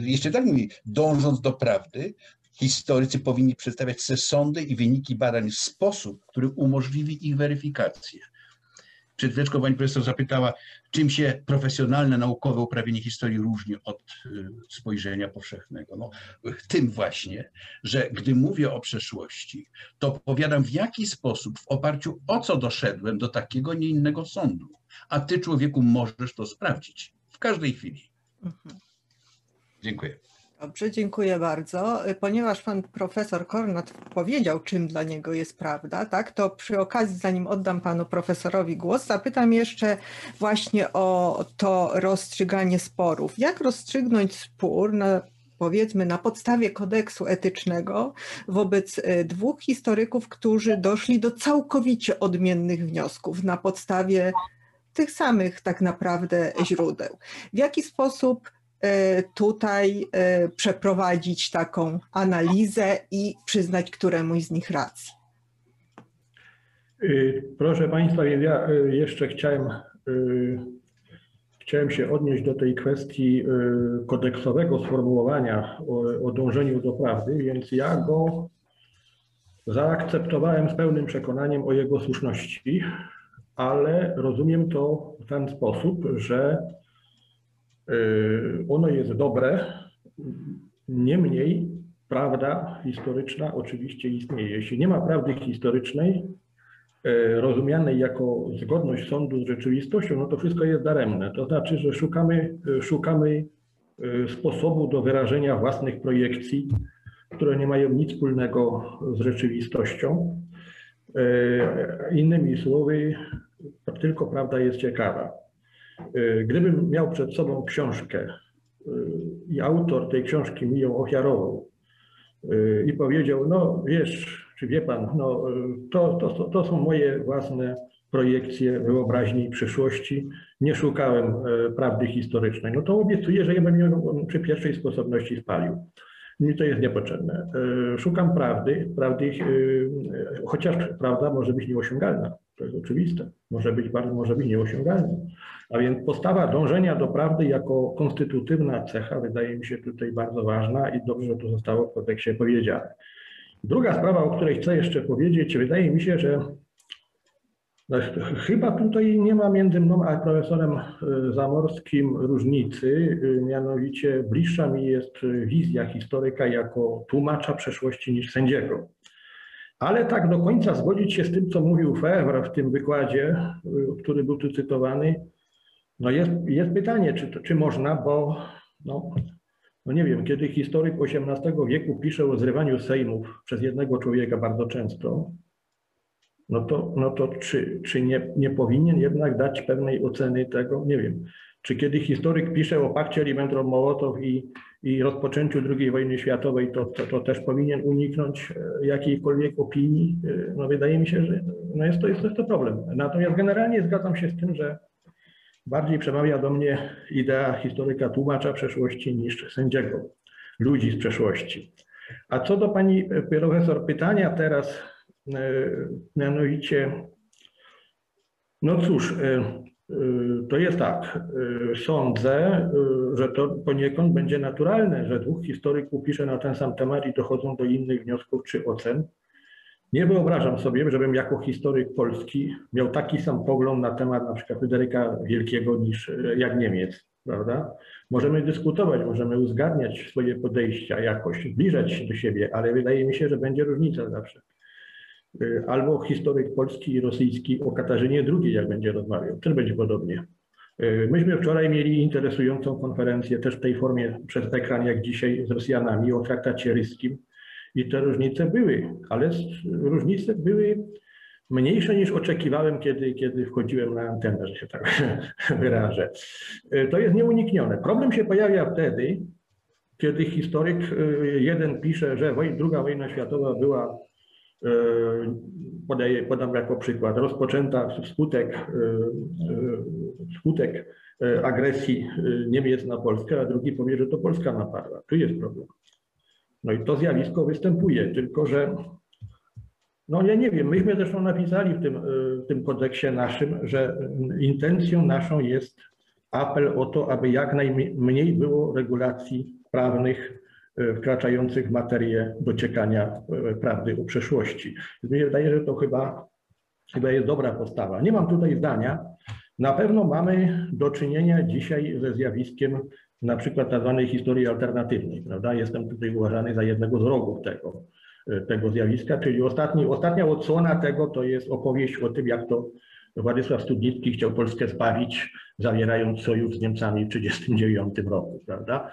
jeszcze tak mówi, dążąc do prawdy, historycy powinni przedstawiać se sądy i wyniki badań w sposób, który umożliwi ich weryfikację. Przed chwileczką pani profesor zapytała, czym się profesjonalne, naukowe uprawienie historii różni od y, spojrzenia powszechnego. No, tym właśnie, że gdy mówię o przeszłości, to opowiadam w jaki sposób, w oparciu o co doszedłem do takiego, nie innego sądu. A ty, człowieku, możesz to sprawdzić w każdej chwili. Mhm. Dziękuję. Dobrze, dziękuję bardzo. Ponieważ pan profesor Kornat powiedział, czym dla niego jest prawda, tak, to przy okazji, zanim oddam panu profesorowi głos, zapytam jeszcze właśnie o to rozstrzyganie sporów. Jak rozstrzygnąć spór na powiedzmy na podstawie kodeksu etycznego wobec e, dwóch historyków, którzy doszli do całkowicie odmiennych wniosków na podstawie tych samych tak naprawdę źródeł. W jaki sposób tutaj e, przeprowadzić taką analizę i przyznać któremuś z nich rację. Y, proszę Państwa, ja y, jeszcze chciałem, y, chciałem się odnieść do tej kwestii kodeksowego sformułowania o, o dążeniu do prawdy, więc ja go zaakceptowałem z pełnym przekonaniem o jego słuszności, ale rozumiem to w ten sposób, że ono jest dobre, niemniej prawda historyczna oczywiście istnieje. Jeśli nie ma prawdy historycznej, y, rozumianej jako zgodność sądu z rzeczywistością, no to wszystko jest daremne. To znaczy, że szukamy, y, szukamy sposobu do wyrażenia własnych projekcji, które nie mają nic wspólnego z rzeczywistością. Innymi słowy, tylko prawda jest ciekawa. Y, gdybym miał przed sobą książkę y, i autor tej książki mi ją ofiarował y, i powiedział, no wiesz, czy wie pan, no, to, to, to są moje własne projekcje wyobraźni przyszłości, nie szukałem prawdy historycznej, no to obiecuję, że ja bym ją przy pierwszej sposobności spalił. Mi to jest niepotrzebne. Szukam prawdy, prawdy, chociaż prawda może być nieosiągalna. To jest oczywiste. Może być bardzo, może być nieosiągalna. A więc postawa dążenia do prawdy jako konstytutywna cecha wydaje mi się tutaj bardzo ważna i dobrze, to zostało w kodeksie powiedziane. Druga sprawa, o której chcę jeszcze powiedzieć, wydaje mi się, że no, chyba tutaj nie ma między mną a profesorem e, Zamorskim różnicy, e, mianowicie bliższa mi jest wizja historyka jako tłumacza przeszłości niż sędziego. Ale tak do końca zgodzić się z tym, co mówił Fevre w tym wykładzie, y, który był tu cytowany, no jest, jest pytanie, czy, czy można, bo no, no nie wiem, kiedy historyk XVIII wieku pisze o zrywaniu sejmów przez jednego człowieka bardzo często, no to, no to czy, czy nie, nie powinien jednak dać pewnej oceny tego, nie wiem. Czy kiedy historyk pisze o pakcie Ribbentrop-Mołotow i, i rozpoczęciu II wojny światowej, to, to, to, też powinien uniknąć e, jakiejkolwiek opinii? E, no wydaje mi się, że no jest, to, jest, jest to problem. Natomiast generalnie zgadzam się z tym, że bardziej przemawia do mnie idea historyka tłumacza przeszłości niż sędziego ludzi z przeszłości. A co do pani profesor pytania teraz, e, mianowicie, no cóż, Y, to jest tak. Sądzę, że to poniekąd będzie naturalne, że dwóch historyków pisze na ten sam temat i dochodzą do innych wniosków czy ocen. Nie wyobrażam sobie, żebym jako historyk polski miał taki sam pogląd na temat na przykład Fryderyka Wielkiego niż jak Niemiec, prawda? Możemy dyskutować, możemy uzgadniać swoje podejścia jakoś, zbliżać się do siebie, ale wydaje mi się, że będzie różnica zawsze. Y, albo historyk polski i rosyjski o Katarzynie II, jak będzie rozmawiał. Też będzie podobnie. Y, myśmy wczoraj mieli interesującą konferencję, też w tej formie przez ekran, jak dzisiaj, z Rosjanami o traktacie ryskim. I te różnice były, ale różnice były mniejsze niż oczekiwałem, kiedy, kiedy wchodziłem na antenę, że się tak wyrażę. Y, to jest nieuniknione. Problem się pojawia wtedy, kiedy historyk jeden pisze, że druga wojna światowa była E, podaję, podam jako przykład, rozpoczęta wskutek, e, e, wskutek agresji Niemiec na Polskę, a drugi powie, że to Polska napadła. Tu jest problem. No i to zjawisko występuje, tylko że no ja nie wiem, myśmy zresztą napisali w tym, w tym kodeksie naszym, że intencją naszą jest apel o to, aby jak najmniej było regulacji prawnych e, wkraczających w materię dociekania e, prawdy o przeszłości. Mi się wydaje, że to chyba, chyba jest dobra postawa. Nie mam tutaj zdania. Na pewno mamy do czynienia dzisiaj ze zjawiskiem na przykład zwanej historii alternatywnej, prawda? Jestem tutaj uważany za jednego z rogów tego, e, tego zjawiska, czyli ostatni, ostatnia odsłona tego to jest opowieść o tym, jak to Władysław Studnicki chciał Polskę zbawić, zawierając sojusz z Niemcami w 1939 roku, prawda?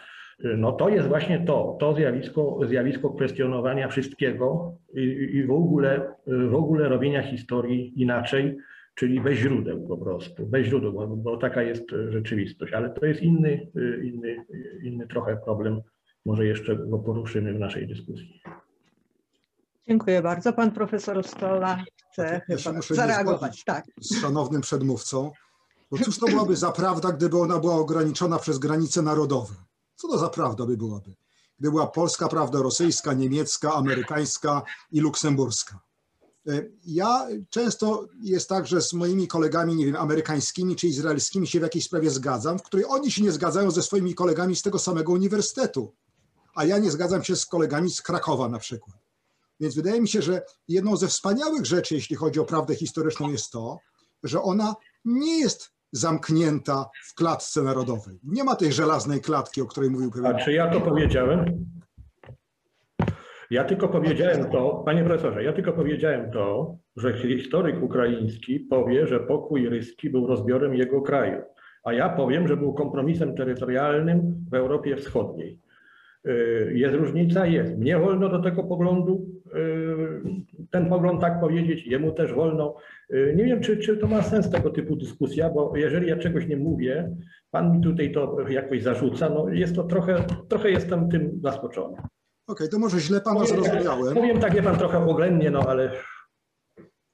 No to jest właśnie to, to zjawisko, zjawisko kwestionowania wszystkiego i, i w, ogóle, w ogóle robienia historii inaczej, czyli bez źródeł po prostu, bez źródeł, bo, bo taka jest rzeczywistość, ale to jest inny, inny, inny trochę problem, może jeszcze go poruszymy w naszej dyskusji. Dziękuję bardzo. Pan profesor Stola chce Ja chyba zareagować. Tak. z szanownym przedmówcą. Bo cóż to byłaby za prawda, gdyby ona była ograniczona przez granice narodowe? Co to za prawda by byłaby? Gdyby była polska prawda, rosyjska, niemiecka, amerykańska i luksemburska. E, Ja często jest tak, że z moimi kolegami, nie wiem, amerykańskimi czy izraelskimi się w jakiejś sprawie zgadzam, w której oni się nie zgadzają ze swoimi kolegami z tego samego uniwersytetu, a ja nie zgadzam się z kolegami z Krakowa na przykład. Więc wydaje mi się, że jedną ze wspaniałych rzeczy, jeśli chodzi o prawdę historyczną, jest to, że ona nie jest zamknięta w klatce narodowej. Nie ma tej żelaznej klatki, o której mówił A pewien. czy ja to powiedziałem? Ja tylko powiedziałem to, panie profesorze, ja tylko powiedziałem to, że historyk ukraiński powie, że pokój ryski był rozbiorem jego kraju, a ja powiem, że był kompromisem terytorialnym w Europie Wschodniej. Y, Jest różnica? Jest. Mnie wolno do tego poglądu, y, ten pogląd tak powiedzieć, jemu też wolno. Y, Nie wiem, czy, czy to ma sens tego typu dyskusja, bo jeżeli ja czegoś nie mówię, pan mi tutaj to jakoś zarzuca, no jest to trochę, trochę jestem tym zaskoczony. Okej, to może źle pana Powiem tak- zrozumiałem. Powiem tak, wie pan, trochę oględnie, no ale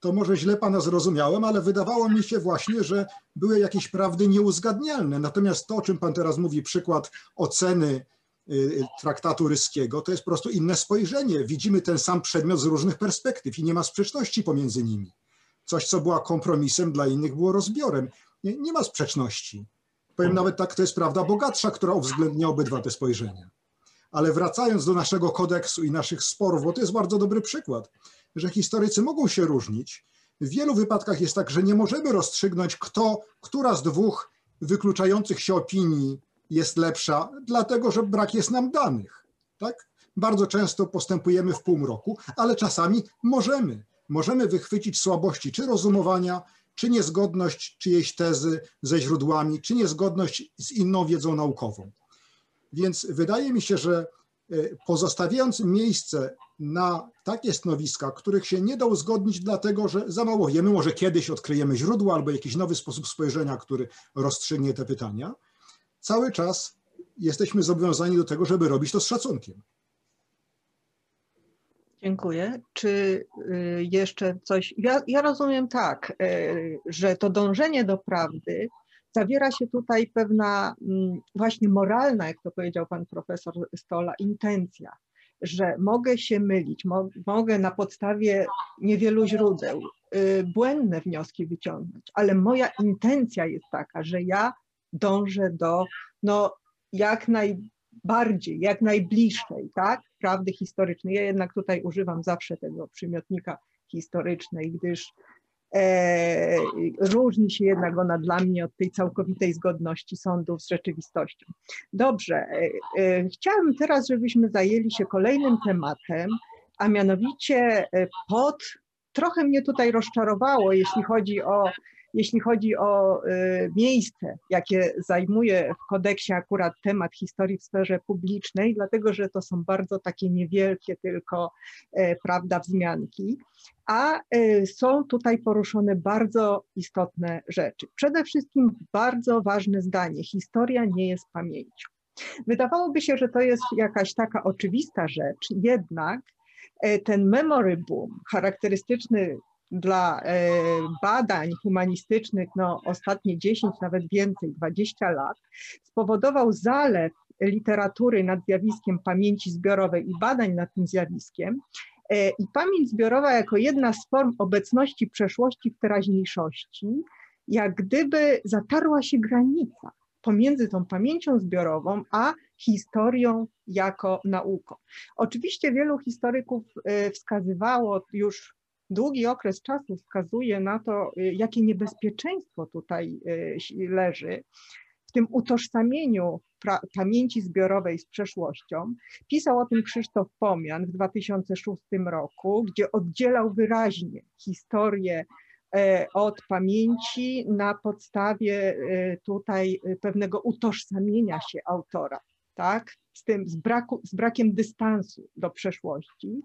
To może źle pana zrozumiałem, ale wydawało mi się właśnie, że były jakieś prawdy nieuzgadnialne. Natomiast to, o czym pan teraz mówi, przykład oceny y, traktatu ryskiego, to jest po prostu inne spojrzenie. Widzimy ten sam przedmiot z różnych perspektyw i nie ma sprzeczności pomiędzy nimi. Coś, co była kompromisem dla innych, było rozbiorem. Nie, nie ma sprzeczności. Powiem nawet tak, to jest prawda bogatsza, która uwzględnia obydwa te spojrzenia. Ale wracając do naszego kodeksu i naszych sporów, bo to jest bardzo dobry przykład, że historycy mogą się różnić. W wielu wypadkach jest tak, że nie możemy rozstrzygnąć, kto, która z dwóch wykluczających się opinii jest lepsza, dlatego że brak jest nam danych. Tak? Bardzo często postępujemy w półmroku, ale czasami możemy. Możemy wychwycić słabości czy rozumowania, czy niezgodność czyjejś tezy ze źródłami, czy niezgodność z inną wiedzą naukową. Więc wydaje mi się, że e, pozostawiając miejsce na takie stanowiska, których się nie da uzgodnić, dlatego że za mało wiemy, może kiedyś odkryjemy źródło albo jakiś nowy sposób spojrzenia, który rozstrzygnie te pytania, cały czas jesteśmy zobowiązani do tego, żeby robić to z szacunkiem. Dziękuję. Czy y, jeszcze coś? Ja, ja rozumiem tak, y, że to dążenie do prawdy zawiera się tutaj pewna mm, właśnie moralna, jak to powiedział pan profesor Stola, intencja, że mogę się mylić, mo, mogę na podstawie niewielu źródeł y, błędne wnioski wyciągnąć, ale moja intencja jest taka, że ja dążę do no, jak najbardziej, jak najbliższej, tak, prawdy historycznej. Ja jednak tutaj używam zawsze tego przymiotnika historycznej, gdyż różni się jednak ona dla mnie od tej całkowitej zgodności sądów z rzeczywistością. Dobrze, e, e, chciałabym teraz, żebyśmy zajęli się kolejnym tematem, a mianowicie e, pod, trochę mnie tutaj rozczarowało, jeśli chodzi o jeśli chodzi o y, miejsce, jakie zajmuje w kodeksie akurat temat historii w sferze publicznej, dlatego że to są bardzo takie niewielkie tylko, e, prawda, wzmianki, a e, są tutaj poruszone bardzo istotne rzeczy. Przede wszystkim bardzo ważne zdanie: historia nie jest pamięcią. Wydawałoby się, że to jest jakaś taka oczywista rzecz, jednak e, ten memory boom charakterystyczny dla e, badań humanistycznych no, ostatnie 10, nawet więcej, 20 lat, spowodował zalew literatury nad zjawiskiem pamięci zbiorowej i badań nad tym zjawiskiem. E, I pamięć zbiorowa jako jedna z form obecności przeszłości w teraźniejszości, jak gdyby zatarła się granica pomiędzy tą pamięcią zbiorową a historią jako nauką. Oczywiście wielu historyków wskazywało już długi okres czasu wskazuje na to, jakie niebezpieczeństwo tutaj leży w tym utożsamieniu pamięci zbiorowej z przeszłością. Pisał o tym Krzysztof Pomian w 2006 roku, gdzie oddzielał wyraźnie historię e, od pamięci na podstawie e, tutaj pewnego utożsamienia się autora, tak? Z tym, z, braku, z brakiem dystansu do przeszłości.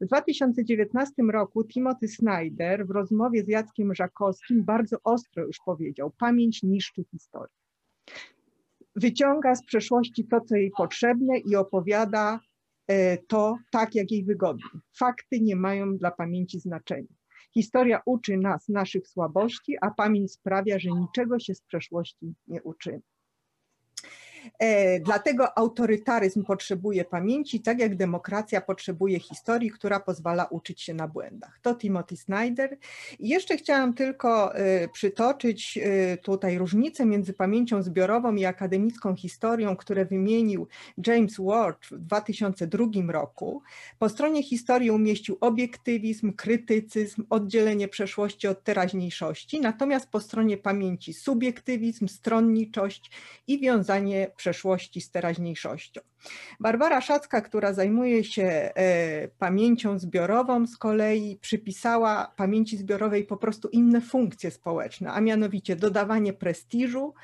W 2019 roku Timothy Snyder w rozmowie z Jackiem Żakowskim bardzo ostro już powiedział, pamięć niszczy historię wyciąga z przeszłości to, co jej potrzebne i opowiada e, to tak, jak jej wygodnie. Fakty nie mają dla pamięci znaczenia. Historia uczy nas naszych słabości, a pamięć sprawia, że niczego się z przeszłości nie uczymy. E, dlatego autorytaryzm potrzebuje pamięci, tak jak demokracja potrzebuje historii, która pozwala uczyć się na błędach. To Timothy Snyder. I jeszcze chciałam tylko e, przytoczyć e, tutaj różnicę między pamięcią zbiorową i akademicką historią, które wymienił James Ward w 2002 roku. Po stronie historii umieścił obiektywizm, krytycyzm, oddzielenie przeszłości od teraźniejszości, natomiast po stronie pamięci subiektywizm, stronniczość i wiązanie przeszłości z teraźniejszością. Barbara Szacka, która zajmuje się e, pamięcią zbiorową, z kolei przypisała pamięci zbiorowej po prostu inne funkcje społeczne, a mianowicie dodawanie prestiżu,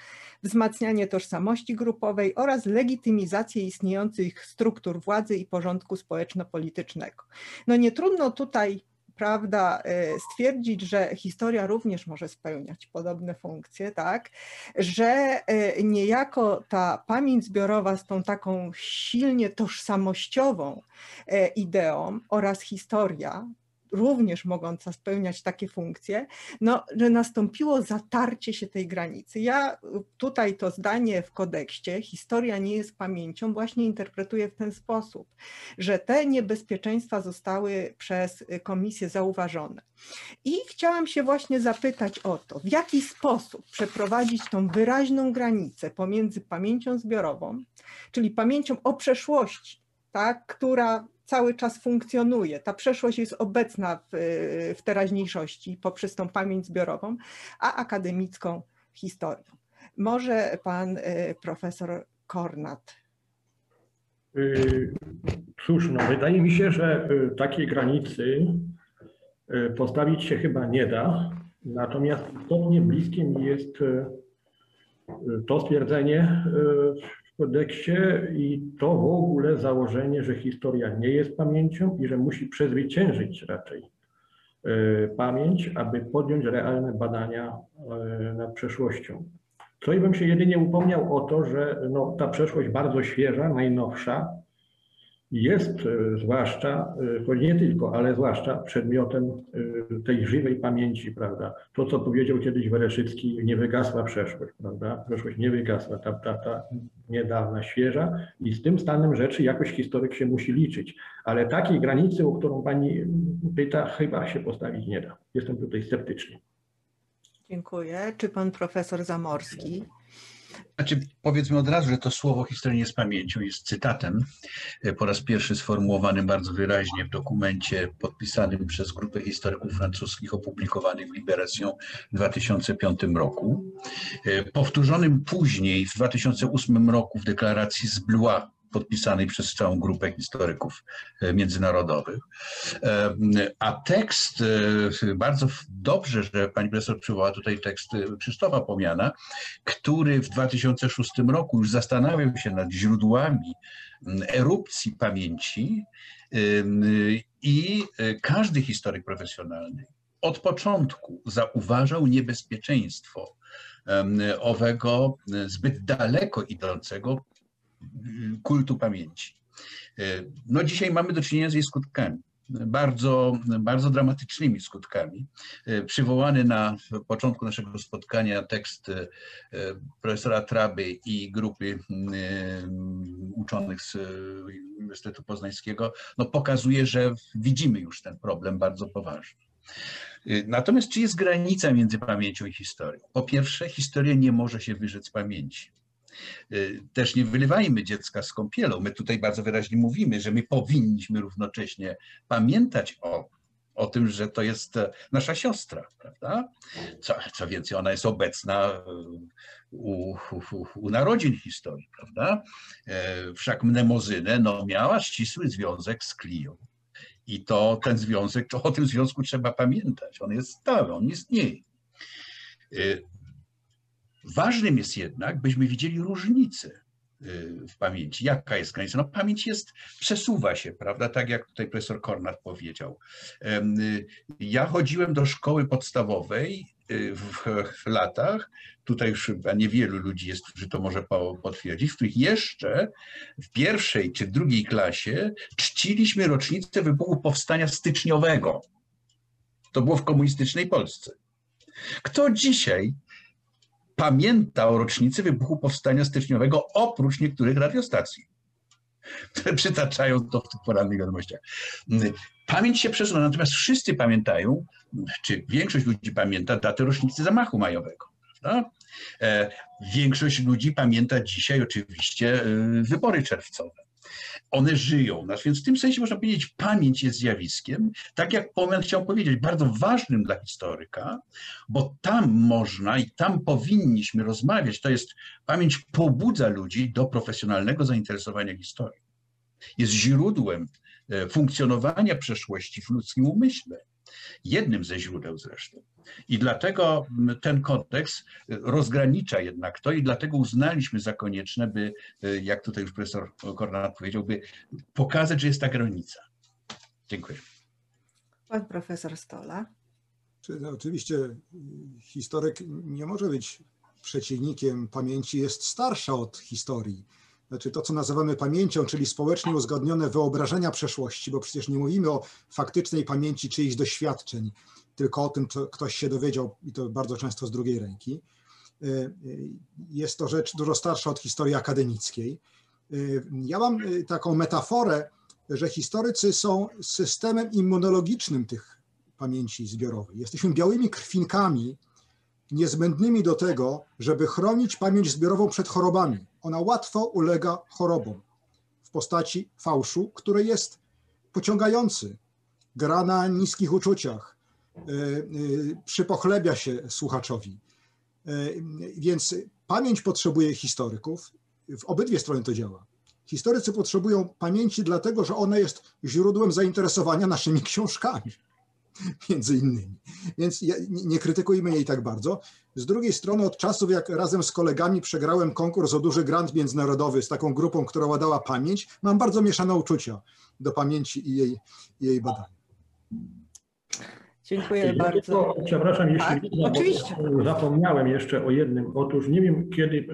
wzmacnianie tożsamości grupowej oraz legitymizację istniejących struktur władzy i porządku społeczno-politycznego. No nie trudno tutaj prawda, e, stwierdzić, że historia również może spełniać podobne funkcje, tak, że e, niejako ta pamięć zbiorowa z tą taką silnie tożsamościową e, ideą oraz historia, również mogąca spełniać takie funkcje, no, że nastąpiło zatarcie się tej granicy. Ja tutaj to zdanie w kodekście, historia nie jest pamięcią, właśnie interpretuję w ten sposób, że te niebezpieczeństwa zostały przez komisję zauważone. I chciałam się właśnie zapytać o to, w jaki sposób przeprowadzić tą wyraźną granicę pomiędzy pamięcią zbiorową, czyli pamięcią o przeszłości, tak, która cały czas funkcjonuje. Ta przeszłość jest obecna w, w teraźniejszości poprzez tą pamięć zbiorową, a akademicką historią. Może pan y, profesor Kornat. Y, cóż, no, wydaje mi się, że y, takiej granicy postawić się chyba nie da. Natomiast istotnie bliskie mi jest to stwierdzenie kodeksie i to w ogóle założenie, że historia nie jest pamięcią i że musi przezwyciężyć raczej e, pamięć, aby podjąć realne badania e, nad przeszłością. Co i bym się jedynie upomniał o to, że no, ta przeszłość bardzo świeża, najnowsza, jest e, zwłaszcza, e, choć nie tylko, ale zwłaszcza przedmiotem e, tej żywej pamięci, prawda? To, co powiedział kiedyś Wereszycki, nie wygasła przeszłość, prawda? Przeszłość nie wygasła, ta, ta, ta niedawna, świeża i z tym stanem rzeczy jakoś historyk się musi liczyć. Ale takiej granicy, o którą pani pyta, chyba się postawić nie da. Jestem tutaj sceptyczny. Dziękuję. Czy pan profesor Zamorski? Znaczy, powiedzmy od razu, że to słowo historia nie z pamięcią jest cytatem, e, po raz pierwszy sformułowanym bardzo wyraźnie w dokumencie podpisanym przez grupę historyków francuskich, opublikowanym w Liberation w 2005 roku, e, powtórzonym później w 2008 roku w deklaracji z Blois podpisanej przez całą grupę historyków e, międzynarodowych. E, a tekst, e, bardzo dobrze, że pani profesor przywołała tutaj tekst Krzysztofa Pomiana, który w 2006 roku już zastanawiał się nad źródłami erupcji pamięci i każdy historyk profesjonalny od początku zauważał niebezpieczeństwo owego zbyt daleko idącego kultu pamięci. E, no dzisiaj mamy do czynienia z jej skutkami bardzo, bardzo dramatycznymi skutkami. E, przywołany na początku naszego spotkania tekst e, profesora Traby i grupy uczonych z Uniwersytetu Poznańskiego no pokazuje, że widzimy już ten problem bardzo poważny. Natomiast czy jest granica między pamięcią i historią? Po pierwsze, historia nie może się wyrzec pamięci. Też nie wylewajmy dziecka z kąpielą. My tutaj bardzo wyraźnie mówimy, że my powinniśmy równocześnie pamiętać o o tym, że to jest e, nasza siostra, prawda? Co, co więcej, ona jest obecna u, u, u narodzin historii, prawda? E, wszak Mnemozynę no, miała ścisły związek z Klią. I to ten związek, to o tym związku trzeba pamiętać. On jest stały, on istnieje. Ważnym jest jednak, byśmy widzieli różnice Y, w pamięci. Jaka jest granica? No pamięć jest, przesuwa się, prawda? Tak jak tutaj profesor Kornat powiedział. Y, ja chodziłem do szkoły podstawowej y, w, latach, tutaj już chyba niewielu ludzi jest, którzy to może potwierdzić, w których jeszcze w pierwszej czy drugiej klasie czciliśmy rocznicę wybuchu powstania styczniowego. To było w komunistycznej Polsce. Kto dzisiaj pamięta o rocznicy wybuchu powstania styczniowego oprócz niektórych radiostacji, które przytaczają to w tych porannych wiadomościach. Pamięć się przesunęła, natomiast wszyscy pamiętają, czy większość ludzi pamięta datę rocznicy zamachu majowego. Prawda? E, większość ludzi pamięta dzisiaj oczywiście e, wybory czerwcowe one żyją nas. Więc w tym sensie można powiedzieć, pamięć jest zjawiskiem, tak jak Pomian chciał powiedzieć, bardzo ważnym dla historyka, bo tam można i tam powinniśmy rozmawiać. To jest, pamięć pobudza ludzi do profesjonalnego zainteresowania historią. Jest źródłem e, funkcjonowania przeszłości w ludzkim umyśle. Jednym ze źródeł zresztą. I dlatego ten kodeks rozgranicza jednak to i dlatego uznaliśmy za konieczne, by, jak tutaj już profesor Kornat powiedział, by pokazać, że jest ta granica. Dziękuję. Pan profesor Stola. No, oczywiście historyk nie może być przeciwnikiem pamięci, jest starsza od historii. Znaczy to, co nazywamy pamięcią, czyli społecznie uzgodnione wyobrażenia przeszłości, bo przecież nie mówimy o faktycznej pamięci czyichś doświadczeń, tylko o tym, co ktoś się dowiedział i to bardzo często z drugiej ręki. E, e, jest to rzecz dużo starsza od historii akademickiej. E, ja mam taką metaforę, że historycy są systemem immunologicznym tych pamięci zbiorowej. Jesteśmy białymi krwinkami niezbędnymi do tego, żeby chronić pamięć zbiorową przed chorobami. Ona łatwo ulega chorobom w postaci fałszu, który jest pociągający, gra na niskich uczuciach, E, e, przypochlebia się słuchaczowi. E, więc pamięć potrzebuje historyków. W obydwie strony to działa. Historycy potrzebują pamięci, dlatego że ona jest źródłem zainteresowania naszymi książkami, między innymi. Więc nie krytykujmy jej tak bardzo. Z drugiej strony, od czasów, jak razem z kolegami przegrałem konkurs o duży grant międzynarodowy z taką grupą, która ładała pamięć, mam bardzo mieszane uczucia do pamięci i jej, i jej badania. Dziękuję ja bardzo. Tylko, przepraszam, jeśli tak, oczywiście. zapomniałem jeszcze o jednym. Otóż nie wiem, kiedy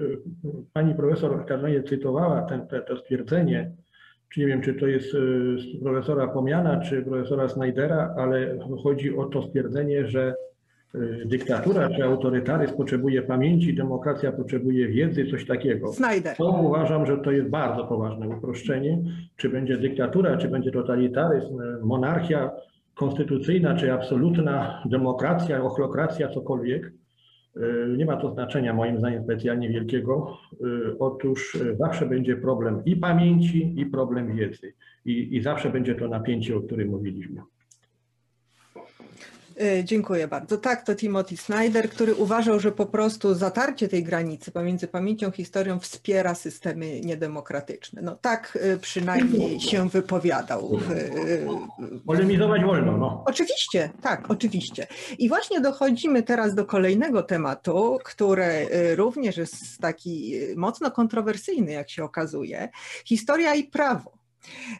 pani profesor Karneje cytowała ten, te, to stwierdzenie, czy nie wiem, czy to jest z e, profesora Pomiana, czy profesora Snydera, ale chodzi o to stwierdzenie, że e, dyktatura czy autorytaryzm potrzebuje pamięci, demokracja potrzebuje wiedzy, coś takiego. Snyder. To uważam, że to jest bardzo poważne uproszczenie. Czy będzie dyktatura, czy będzie totalitaryzm, monarchia, konstytucyjna czy absolutna demokracja, ochlokracja, cokolwiek, y, nie ma to znaczenia moim zdaniem specjalnie wielkiego. Y, otóż y, zawsze będzie problem i pamięci, i problem wiedzy. I, i zawsze będzie to napięcie, o którym mówiliśmy. E, dziękuję bardzo. Tak, to Timothy Snyder, który uważał, że po prostu zatarcie tej granicy pomiędzy pamięcią a historią wspiera systemy niedemokratyczne. No tak e, przynajmniej się wypowiadał. E, Polemizować wolno. No. Oczywiście, tak, oczywiście. I właśnie dochodzimy teraz do kolejnego tematu, który również jest taki mocno kontrowersyjny, jak się okazuje. Historia i prawo.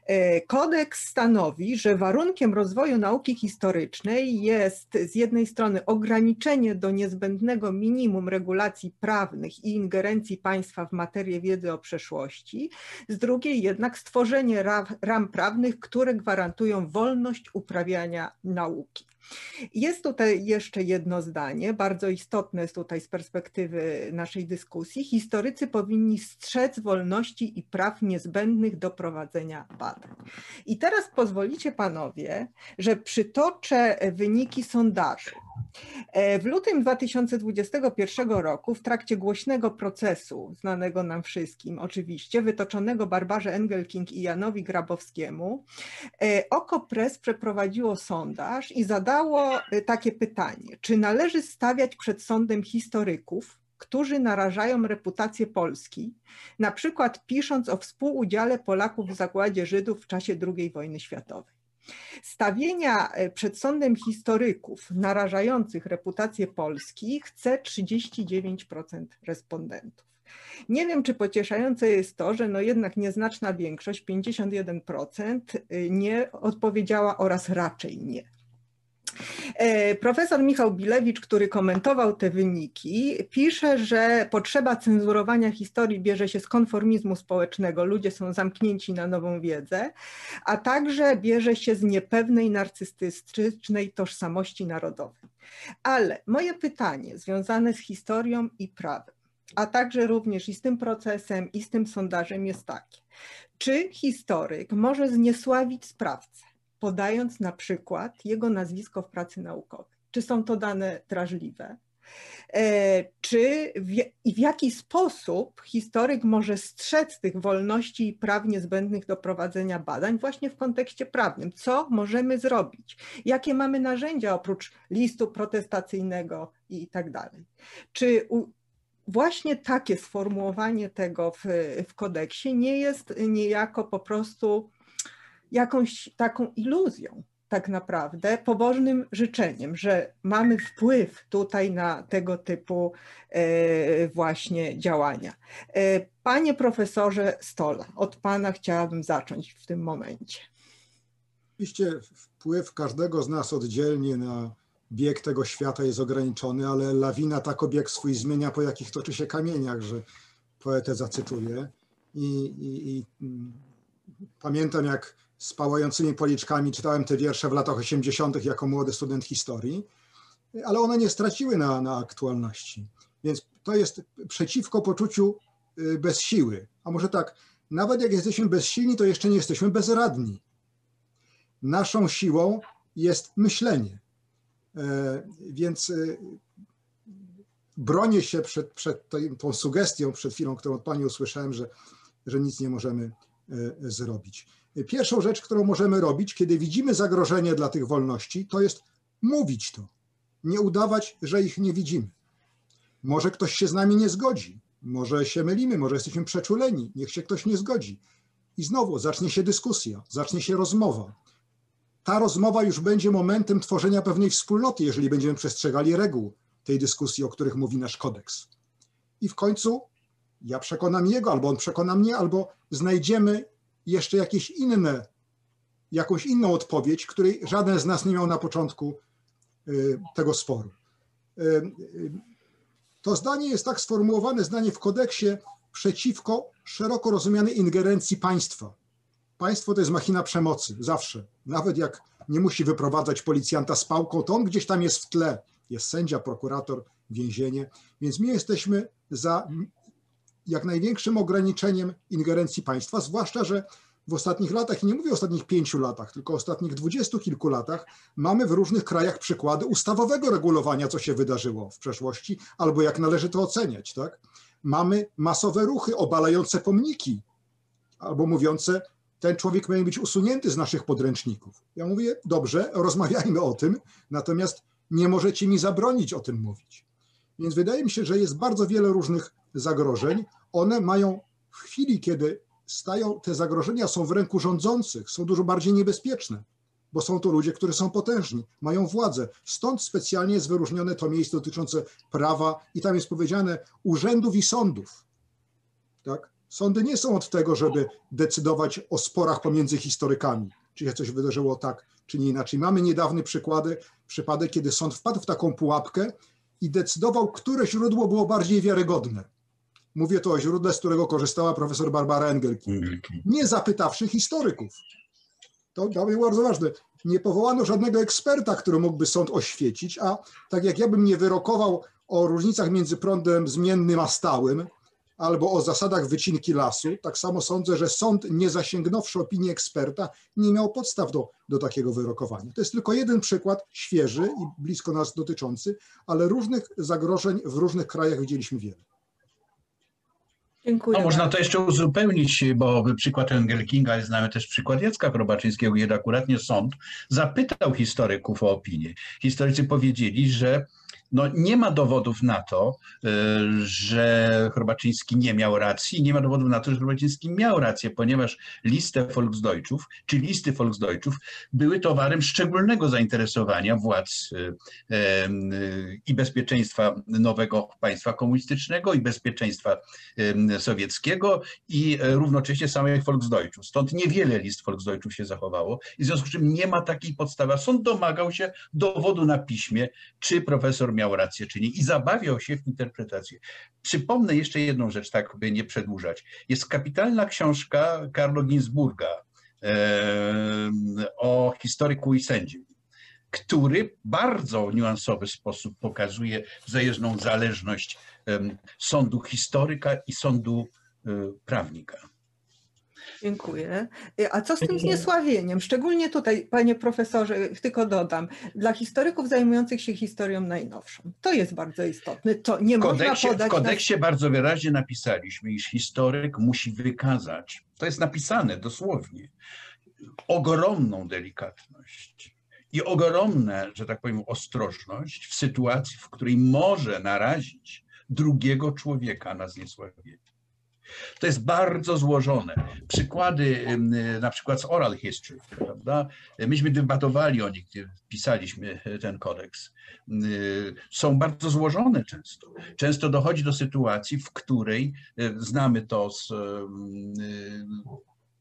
E, kodeks stanowi, że warunkiem rozwoju nauki historycznej jest z jednej strony ograniczenie do niezbędnego minimum regulacji prawnych i ingerencji państwa w materię wiedzy o przeszłości, z drugiej jednak stworzenie ram prawnych, które gwarantują wolność uprawiania nauki. Jest tutaj jeszcze jedno zdanie, bardzo istotne jest tutaj z perspektywy naszej dyskusji. Historycy powinni strzec wolności i praw niezbędnych do prowadzenia badań. I teraz pozwolicie panowie, że przytoczę wyniki sondażu. E, w lutym 2021 roku, w trakcie głośnego procesu, znanego nam wszystkim oczywiście, wytoczonego Barbarze Engelking i Janowi Grabowskiemu, e, OKO.press przeprowadziło sondaż i zadało e, takie pytanie, czy należy stawiać przed sądem historyków, którzy narażają reputację Polski, na przykład pisząc o współudziale Polaków w zagładzie Żydów w czasie II wojny światowej. Stawienia e, przed sądem historyków narażających reputację Polski chce 39% respondentów. Nie wiem, czy pocieszające jest to, że no jednak nieznaczna większość, 51%, e, nie odpowiedziała oraz raczej nie. E, profesor Michał Bilewicz, który komentował te wyniki, pisze, że potrzeba cenzurowania historii bierze się z konformizmu społecznego, ludzie są zamknięci na nową wiedzę, a także bierze się z niepewnej narcystycznej tożsamości narodowej. Ale moje pytanie związane z historią i prawem, a także również i z tym procesem, i z tym sondażem jest takie. Czy historyk może zniesławić sprawcę? Podając na przykład jego nazwisko w pracy naukowej. Czy są to dane drażliwe? E, czy w, i w jaki sposób historyk może strzec tych wolności i praw niezbędnych do prowadzenia badań właśnie w kontekście prawnym? Co możemy zrobić? Jakie mamy narzędzia oprócz listu protestacyjnego i tak dalej? Czy u, właśnie takie sformułowanie tego w, w kodeksie nie jest niejako po prostu jakąś taką iluzją, tak naprawdę, pobożnym życzeniem, że mamy wpływ tutaj na tego typu e, właśnie działania. E, panie profesorze Stola, od pana chciałabym zacząć w tym momencie. Oczywiście wpływ każdego z nas oddzielnie na bieg tego świata jest ograniczony, ale lawina tak obieg swój zmienia, po jakich toczy się kamieniach, że poetę zacytuję. I, i, i mm, pamiętam, jak z pałającymi policzkami czytałem te wiersze w latach 80. jako młody student historii, ale one nie straciły na, na aktualności. Więc to jest przeciwko poczuciu y, bez siły. A może tak, nawet jak jesteśmy bezsilni, to jeszcze nie jesteśmy bezradni. Naszą siłą jest myślenie. E, więc y, bronię się przed, przed tą sugestią, przed chwilą, którą od Pani usłyszałem, że, że nic nie możemy e, zrobić. Pierwszą rzecz, którą możemy robić, kiedy widzimy zagrożenie dla tych wolności, to jest mówić to. Nie udawać, że ich nie widzimy. Może ktoś się z nami nie zgodzi, może się mylimy, może jesteśmy przeczuleni, niech się ktoś nie zgodzi. I znowu zacznie się dyskusja, zacznie się rozmowa. Ta rozmowa już będzie momentem tworzenia pewnej wspólnoty, jeżeli będziemy przestrzegali reguł tej dyskusji, o których mówi nasz kodeks. I w końcu ja przekonam jego, albo on przekona mnie, albo znajdziemy jeszcze jakieś inne, jakąś inną odpowiedź, której żaden z nas nie miał na początku y, tego sporu. Y, y, to zdanie jest tak sformułowane, zdanie w kodeksie, przeciwko szeroko rozumianej ingerencji państwa. Państwo to jest machina przemocy, zawsze. Nawet jak nie musi wyprowadzać policjanta z pałką, to on gdzieś tam jest w tle. Jest sędzia, prokurator, więzienie. Więc my jesteśmy za jak największym ograniczeniem ingerencji państwa, zwłaszcza, że w ostatnich latach, i nie mówię o ostatnich pięciu latach, tylko ostatnich dwudziestu kilku latach, mamy w różnych krajach przykłady ustawowego regulowania, co się wydarzyło w przeszłości, albo jak należy to oceniać. Tak? Mamy masowe ruchy obalające pomniki, albo mówiące, ten człowiek powinien być usunięty z naszych podręczników. Ja mówię, dobrze, rozmawiajmy o tym, natomiast nie możecie mi zabronić o tym mówić. Więc wydaje mi się, że jest bardzo wiele różnych zagrożeń. One mają w chwili, kiedy stają, te zagrożenia są w ręku rządzących, są dużo bardziej niebezpieczne, bo są to ludzie, którzy są potężni, mają władzę. Stąd specjalnie jest wyróżnione to miejsce dotyczące prawa i tam jest powiedziane urzędów i sądów. Tak? Sądy nie są od tego, żeby decydować o sporach pomiędzy historykami, czy się coś wydarzyło tak, czy nie inaczej. Mamy niedawny przykłady, przypadek, kiedy sąd wpadł w taką pułapkę i decydował, które źródło było bardziej wiarygodne. Mówię tu o źródle, z którego korzystała profesor Barbara Engelking. Nie zapytawszy historyków. To, to było bardzo ważne. Nie powołano żadnego eksperta, który mógłby sąd oświecić, a tak jak ja bym nie wyrokował o różnicach między prądem zmiennym a stałym, albo o zasadach wycinki lasu, tak samo sądzę, że sąd, nie zasięgnąwszy opinii eksperta, nie miał podstaw do, do takiego wyrokowania. To jest tylko jeden przykład, świeży i blisko nas dotyczący, ale różnych zagrożeń w różnych krajach widzieliśmy wiele. Dziękuję. No, można to jeszcze uzupełnić, bo przykład Engel Kinga, ale znamy też przykład Jacka Chrobaczyńskiego, kiedy akuratnie sąd zapytał historyków o opinię. Historycy powiedzieli, że no, nie ma dowodów na to, y, że Chrobaczyński nie miał racji, nie ma dowodów na to, że Chrobaczyński miał rację, ponieważ listę Volksdeutschów, czy listy Volksdeutschów były towarem szczególnego zainteresowania władz y, y, i bezpieczeństwa nowego państwa komunistycznego i bezpieczeństwa sowieckiego i równocześnie samych Volksdeutschów. Stąd niewiele list Volksdeutschów się zachowało i w związku z czym nie ma takiej podstawy. Sąd domagał się dowodu na piśmie, czy profesor miał rację, czy nie i zabawiał się w interpretację. Przypomnę jeszcze jedną rzecz, tak by nie przedłużać. Jest kapitalna książka Karlo Ginsburga e, o historyku i sędziu który bardzo niuansowy sposób pokazuje wzajemną zależność sądu historyka i sądu e, prawnika. Dziękuję. Y, A co z tym zniesławieniem? Szczególnie tutaj, panie profesorze, tylko dodam, dla historyków zajmujących się historią najnowszą. To jest bardzo istotne. To nie W można kodeksie, w podać kodeksie bardzo wyraźnie napisaliśmy, iż historyk musi wykazać, to jest napisane dosłownie, ogromną delikatność i ogromne, że tak powiem, ostrożność w sytuacji, w której może narazić drugiego człowieka na zniesławienie. To jest bardzo złożone. Przykłady na przykład z oral history, prawda? Myśmy debatowali o nich, pisaliśmy ten kodeks. Y, Są bardzo złożone często. Często dochodzi do sytuacji, w której y, znamy to z y,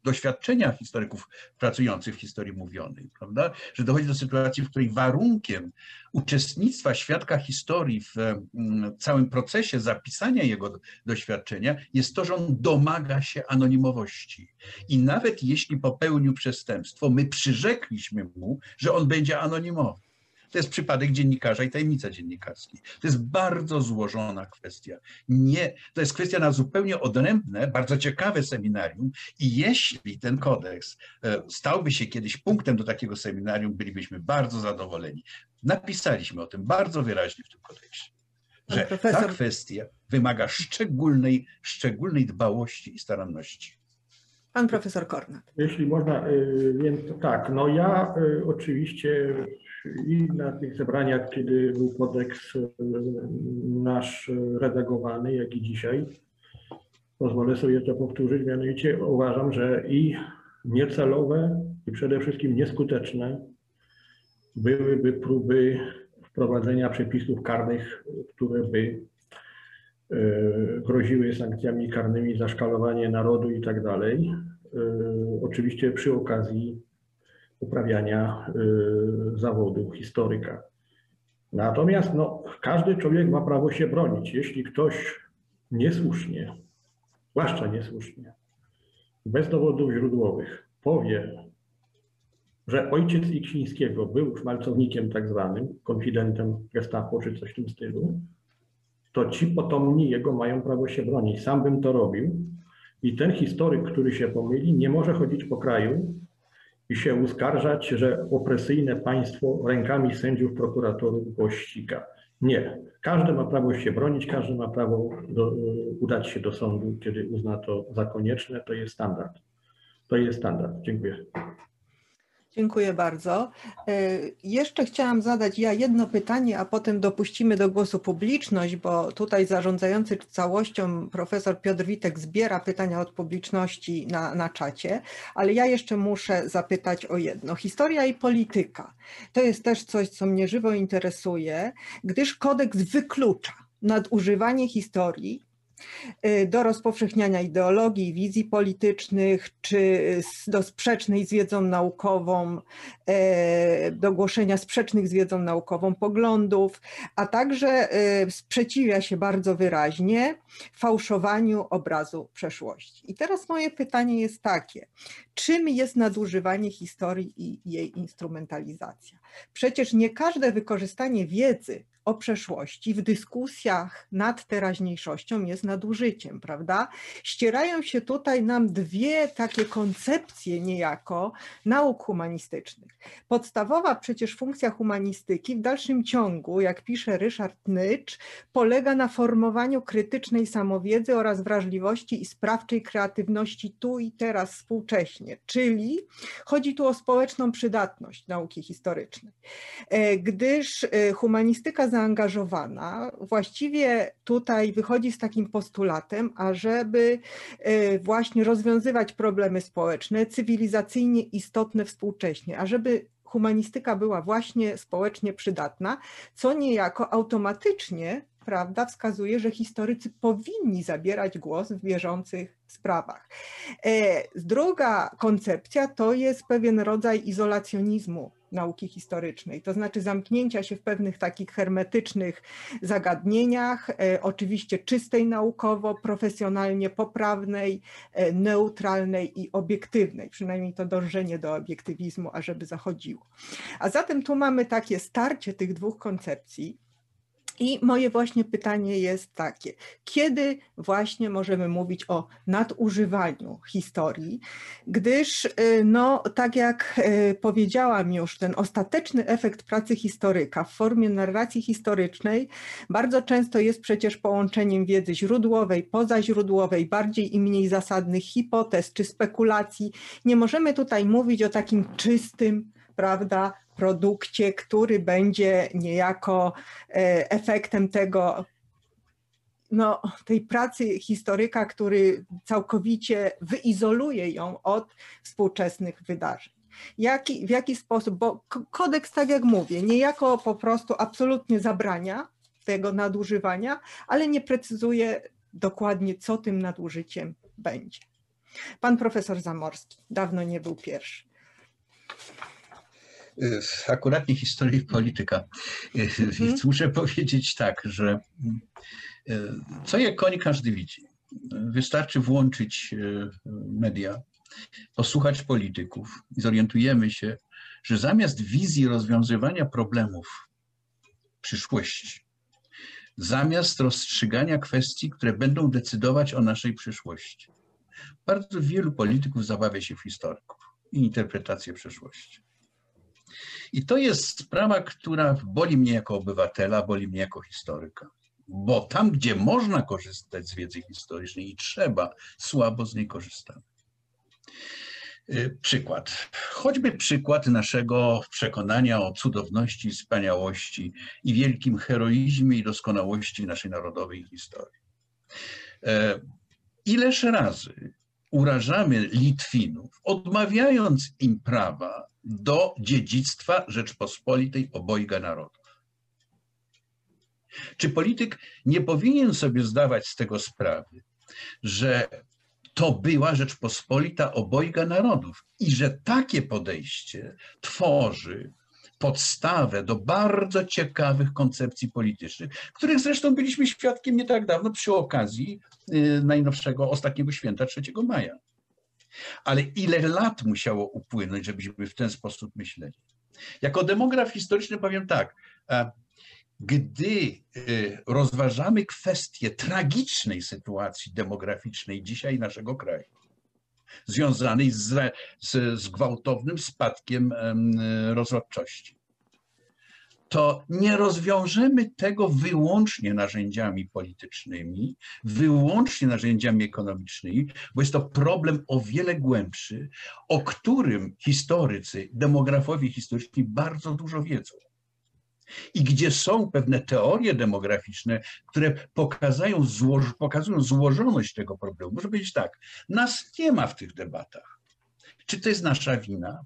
doświadczenia historyków pracujących w historii mówionej, prawda? Że dochodzi do sytuacji, w której warunkiem uczestnictwa świadka historii w mm, całym procesie zapisania jego doświadczenia jest to, że on domaga się anonimowości. I nawet jeśli popełnił przestępstwo, my przyrzekliśmy mu, że on będzie anonimowy. To jest przypadek dziennikarza i tajemnica dziennikarskiej. To jest bardzo złożona kwestia. Nie, to jest kwestia na zupełnie odrębne, bardzo ciekawe seminarium i jeśli ten kodeks e, stałby się kiedyś punktem do takiego seminarium, bylibyśmy bardzo zadowoleni. Napisaliśmy o tym bardzo wyraźnie w tym kodeksie, że ta profesor- kwestia wymaga szczególnej, szczególnej dbałości i staranności. Pan profesor Kornat. Jeśli można, y, więc tak, no ja y, oczywiście i na tych zebraniach, kiedy był kodeks y, nasz redagowany, jak i dzisiaj, pozwolę sobie to powtórzyć, mianowicie uważam, że i niecelowe i przede wszystkim nieskuteczne byłyby próby wprowadzenia przepisów karnych, które by e, groziły sankcjami karnymi za szkalowanie narodu i tak dalej. E, Oczywiście przy okazji uprawiania e, zawodu historyka. Natomiast no, każdy człowiek ma prawo się bronić. Jeśli ktoś niesłusznie, zwłaszcza niesłusznie, bez dowodów źródłowych powie, że ojciec Iksińskiego był szmalcownikiem tak zwanym, konfidentem gestapo czy coś w tym stylu, to ci potomni jego mają prawo się bronić. Sam bym to robił i ten historyk, który się pomyli, nie może chodzić po kraju i się uskarżać, że opresyjne państwo rękami sędziów, prokuratorów go ściga. Nie. Każdy ma prawo się bronić, każdy ma prawo do, udać się do sądu, kiedy uzna to za konieczne. To jest standard. To jest standard. Dziękuję. Dziękuję bardzo. E, Jeszcze chciałam zadać ja jedno pytanie, a potem dopuścimy do głosu publiczność, bo tutaj zarządzający całością profesor Piotr Witek zbiera pytania od publiczności na, na czacie, ale ja jeszcze muszę zapytać o jedno. Historia i polityka. To jest też coś, co mnie żywo interesuje, gdyż kodeks wyklucza nadużywanie historii do rozpowszechniania ideologii, wizji politycznych, czy z- do sprzecznej z wiedzą naukową, e, do głoszenia sprzecznych z wiedzą naukową poglądów, a także sprzeciwia się bardzo wyraźnie fałszowaniu obrazu przeszłości. I teraz moje pytanie jest takie, czym jest nadużywanie historii i jej instrumentalizacja. Przecież nie każde wykorzystanie wiedzy o przeszłości w dyskusjach nad teraźniejszością jest nadużyciem, prawda? Ścierają się tutaj nam dwie takie koncepcje niejako nauk humanistycznych. Podstawowa przecież funkcja humanistyki w dalszym ciągu, jak pisze Ryszard Nycz, polega na formowaniu krytycznej samowiedzy oraz wrażliwości i sprawczej kreatywności tu i teraz współcześnie, czyli chodzi tu o społeczną przydatność nauki historycznej. E, gdyż e, humanistyka zaangażowana właściwie tutaj wychodzi z takim postulatem, ażeby e, właśnie rozwiązywać problemy społeczne, cywilizacyjnie istotne współcześnie, ażeby humanistyka była właśnie społecznie przydatna, co niejako automatycznie prawda, wskazuje, że historycy powinni zabierać głos w bieżących sprawach. E, druga koncepcja to jest pewien rodzaj izolacjonizmu nauki historycznej, to znaczy zamknięcia się w pewnych takich hermetycznych zagadnieniach, e, oczywiście czystej naukowo, profesjonalnie poprawnej, e, neutralnej i obiektywnej, przynajmniej to dążenie do obiektywizmu, ażeby zachodziło. A zatem tu mamy takie starcie tych dwóch koncepcji, i moje właśnie pytanie jest takie, kiedy właśnie możemy mówić o nadużywaniu historii, gdyż y, no tak jak y, powiedziałam już, ten ostateczny efekt pracy historyka w formie narracji historycznej bardzo często jest przecież połączeniem wiedzy źródłowej, pozaźródłowej, bardziej i mniej zasadnych hipotez czy spekulacji. Nie możemy tutaj mówić o takim czystym, prawda, produkcie, który będzie niejako e, efektem tego, no, tej pracy historyka, który całkowicie wyizoluje ją od współczesnych wydarzeń. Jaki, w jaki sposób, bo kodeks, tak jak mówię, niejako po prostu absolutnie zabrania tego nadużywania, ale nie precyzuje dokładnie, co tym nadużyciem będzie. Pan profesor Zamorski dawno nie był pierwszy. Y, akuratnie historii polityka. Mhm. Muszę powiedzieć tak, że y, co je koń każdy widzi. Wystarczy włączyć media, posłuchać polityków i zorientujemy się, że zamiast wizji rozwiązywania problemów przyszłości, zamiast rozstrzygania kwestii, które będą decydować o naszej przyszłości, bardzo wielu polityków zabawia się w historyków i interpretację przeszłości. I to jest sprawa, która boli mnie jako obywatela, boli mnie jako historyka. Bo tam, gdzie można korzystać z wiedzy historycznej i trzeba, słabo z niej korzystamy. Y, przykład. Choćby przykład naszego przekonania o cudowności, wspaniałości i wielkim heroizmie i doskonałości naszej narodowej historii. E, ileż razy urażamy Litwinów, odmawiając im prawa do dziedzictwa Rzeczpospolitej obojga narodów. Czy polityk nie powinien sobie zdawać z tego sprawy, że to była Rzeczpospolita obojga narodów i że takie podejście tworzy podstawę do bardzo ciekawych koncepcji politycznych, których zresztą byliśmy świadkiem nie tak dawno przy okazji y, najnowszego, ostatniego święta 3 maja. Ale ile lat musiało upłynąć, żebyśmy w ten sposób myśleli? Jako demograf historyczny powiem tak, gdy y, rozważamy kwestię tragicznej sytuacji demograficznej dzisiaj naszego kraju, związanej z, z, z gwałtownym spadkiem rozrodczości, to nie rozwiążemy tego wyłącznie narzędziami politycznymi, wyłącznie narzędziami ekonomicznymi, bo jest to problem o wiele głębszy, o którym historycy, demografowie historyczni bardzo dużo wiedzą. I gdzie są pewne teorie demograficzne, które pokazują, pokazują złożoność tego problemu. Może powiedzieć tak, nas nie ma w tych debatach. Czy to jest nasza wina?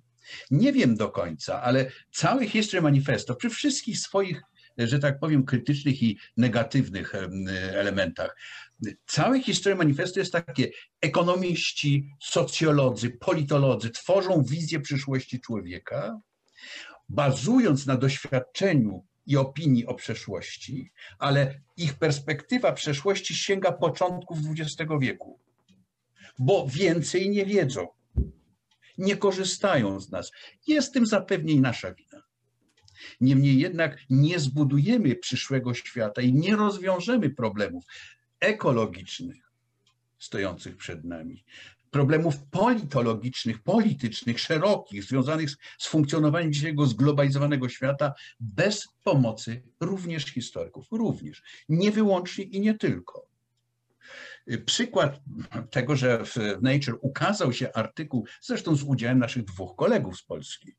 Nie wiem do końca, ale cały History Manifesto przy wszystkich swoich, że tak powiem, krytycznych i negatywnych elementach, całe History Manifesto jest takie, ekonomiści, socjolodzy, politolodzy tworzą wizję przyszłości człowieka, bazując na doświadczeniu i opinii o przeszłości, ale ich perspektywa przeszłości sięga początków XX wieku, bo więcej nie wiedzą nie korzystają z nas. Jest tym zapewne i nasza wina. Niemniej jednak nie zbudujemy przyszłego świata i nie rozwiążemy problemów ekologicznych stojących przed nami problemów politologicznych, politycznych, szerokich, związanych z, z funkcjonowaniem dzisiejszego zglobalizowanego świata bez pomocy również historyków, również, nie wyłącznie i nie tylko. Przykład tego, że w Nature ukazał się artykuł, zresztą z udziałem naszych dwóch kolegów z Polski,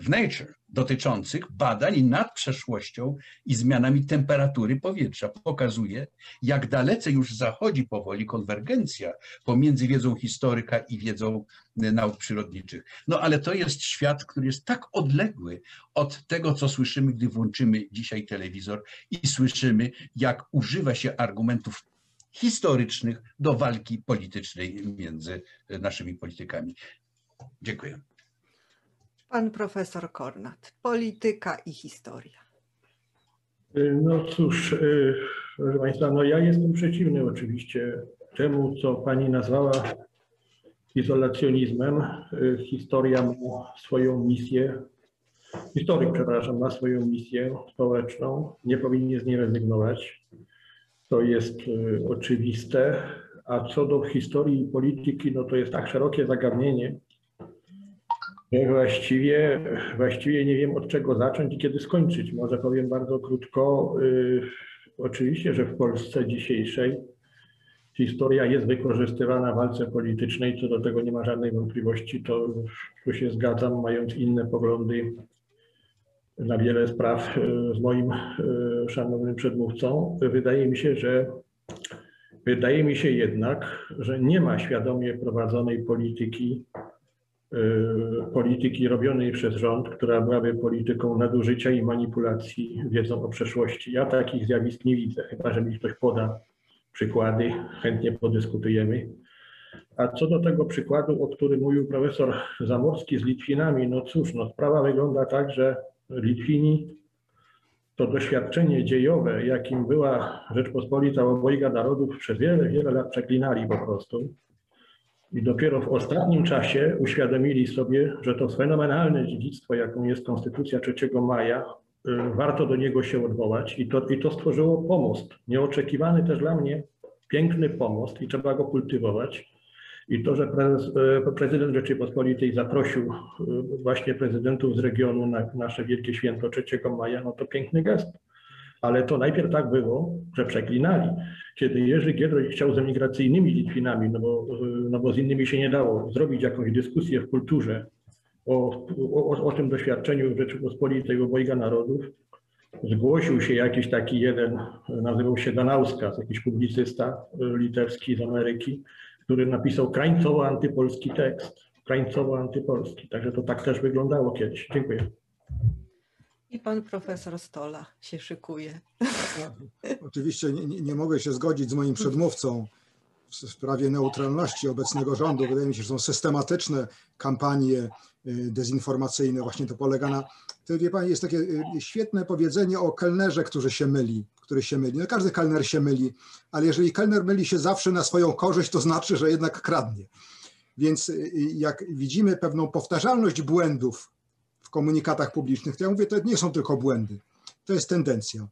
w Nature dotyczących badań nad przeszłością i zmianami temperatury powietrza pokazuje, jak dalece już zachodzi powoli konwergencja pomiędzy wiedzą historyka i wiedzą nauk przyrodniczych. No ale to jest świat, który jest tak odległy od tego, co słyszymy, gdy włączymy dzisiaj telewizor i słyszymy, jak używa się argumentów historycznych do walki politycznej między naszymi politykami. Dziękuję. Pan profesor Kornat, polityka i historia. No cóż, y, proszę Państwa, no ja jestem przeciwny oczywiście temu, co Pani nazwała izolacjonizmem. Historia ma swoją misję, historyk, przepraszam, ma swoją misję społeczną, nie powinien z niej rezygnować. To jest y, oczywiste. A co do historii i polityki, no to jest tak szerokie zagadnienie, Właściwie, właściwie nie wiem od czego zacząć i kiedy skończyć. Może powiem bardzo krótko. Y, oczywiście, że w Polsce dzisiejszej historia jest wykorzystywana w walce politycznej, co do tego nie ma żadnej wątpliwości. To tu się zgadzam, mając inne poglądy na wiele spraw y, z moim y, szanownym przedmówcą. Wydaje mi się, że wydaje mi się jednak, że nie ma świadomie prowadzonej polityki Y, polityki robionej przez rząd, która byłaby polityką nadużycia i manipulacji wiedzą o przeszłości. Ja takich zjawisk nie widzę, chyba że mi ktoś poda przykłady, chętnie podyskutujemy. A co do tego przykładu, o którym mówił profesor Zamorski z Litwinami, no cóż, no sprawa wygląda tak, że Litwini to doświadczenie dziejowe, jakim była Rzeczpospolita obojga narodów, przez wiele, wiele lat przeklinali po prostu. I dopiero w ostatnim czasie uświadomili sobie, że to fenomenalne dziedzictwo, jaką jest Konstytucja 3 maja, y, warto do niego się odwołać i to, i to stworzyło pomost. Nieoczekiwany też dla mnie piękny pomost i trzeba go kultywować. I to, że prez, y, prezydent Rzeczypospolitej zaprosił y, właśnie prezydentów z regionu na nasze wielkie święto 3 maja, no to piękny gest. Ale to najpierw tak było, że przeklinali. Kiedy Jerzy Giedroyć chciał z emigracyjnymi Litwinami, no bo, no bo z innymi się nie dało, zrobić jakąś dyskusję w kulturze o, o, o tym doświadczeniu Rzeczypospolitej obojga narodów, zgłosił się jakiś taki jeden, nazywał się Danauskas, jakiś publicysta litewski z Ameryki, który napisał krańcowo antypolski tekst, krańcowo antypolski. Także to tak też wyglądało kiedyś. Dziękuję. I pan profesor Stola się szykuje. Oczywiście nie, nie mogę się zgodzić z moim przedmówcą w sprawie neutralności obecnego rządu. Wydaje mi się, że są systematyczne kampanie y, dezinformacyjne. Właśnie to polega na. To wie jest takie y, świetne powiedzenie o kelnerze, który się myli, który się myli. No każdy kelner się myli, ale jeżeli kelner myli się zawsze na swoją korzyść, to znaczy, że jednak kradnie. Więc y, jak widzimy pewną powtarzalność błędów w komunikatach publicznych, to ja mówię, to nie są tylko błędy, to jest tendencja.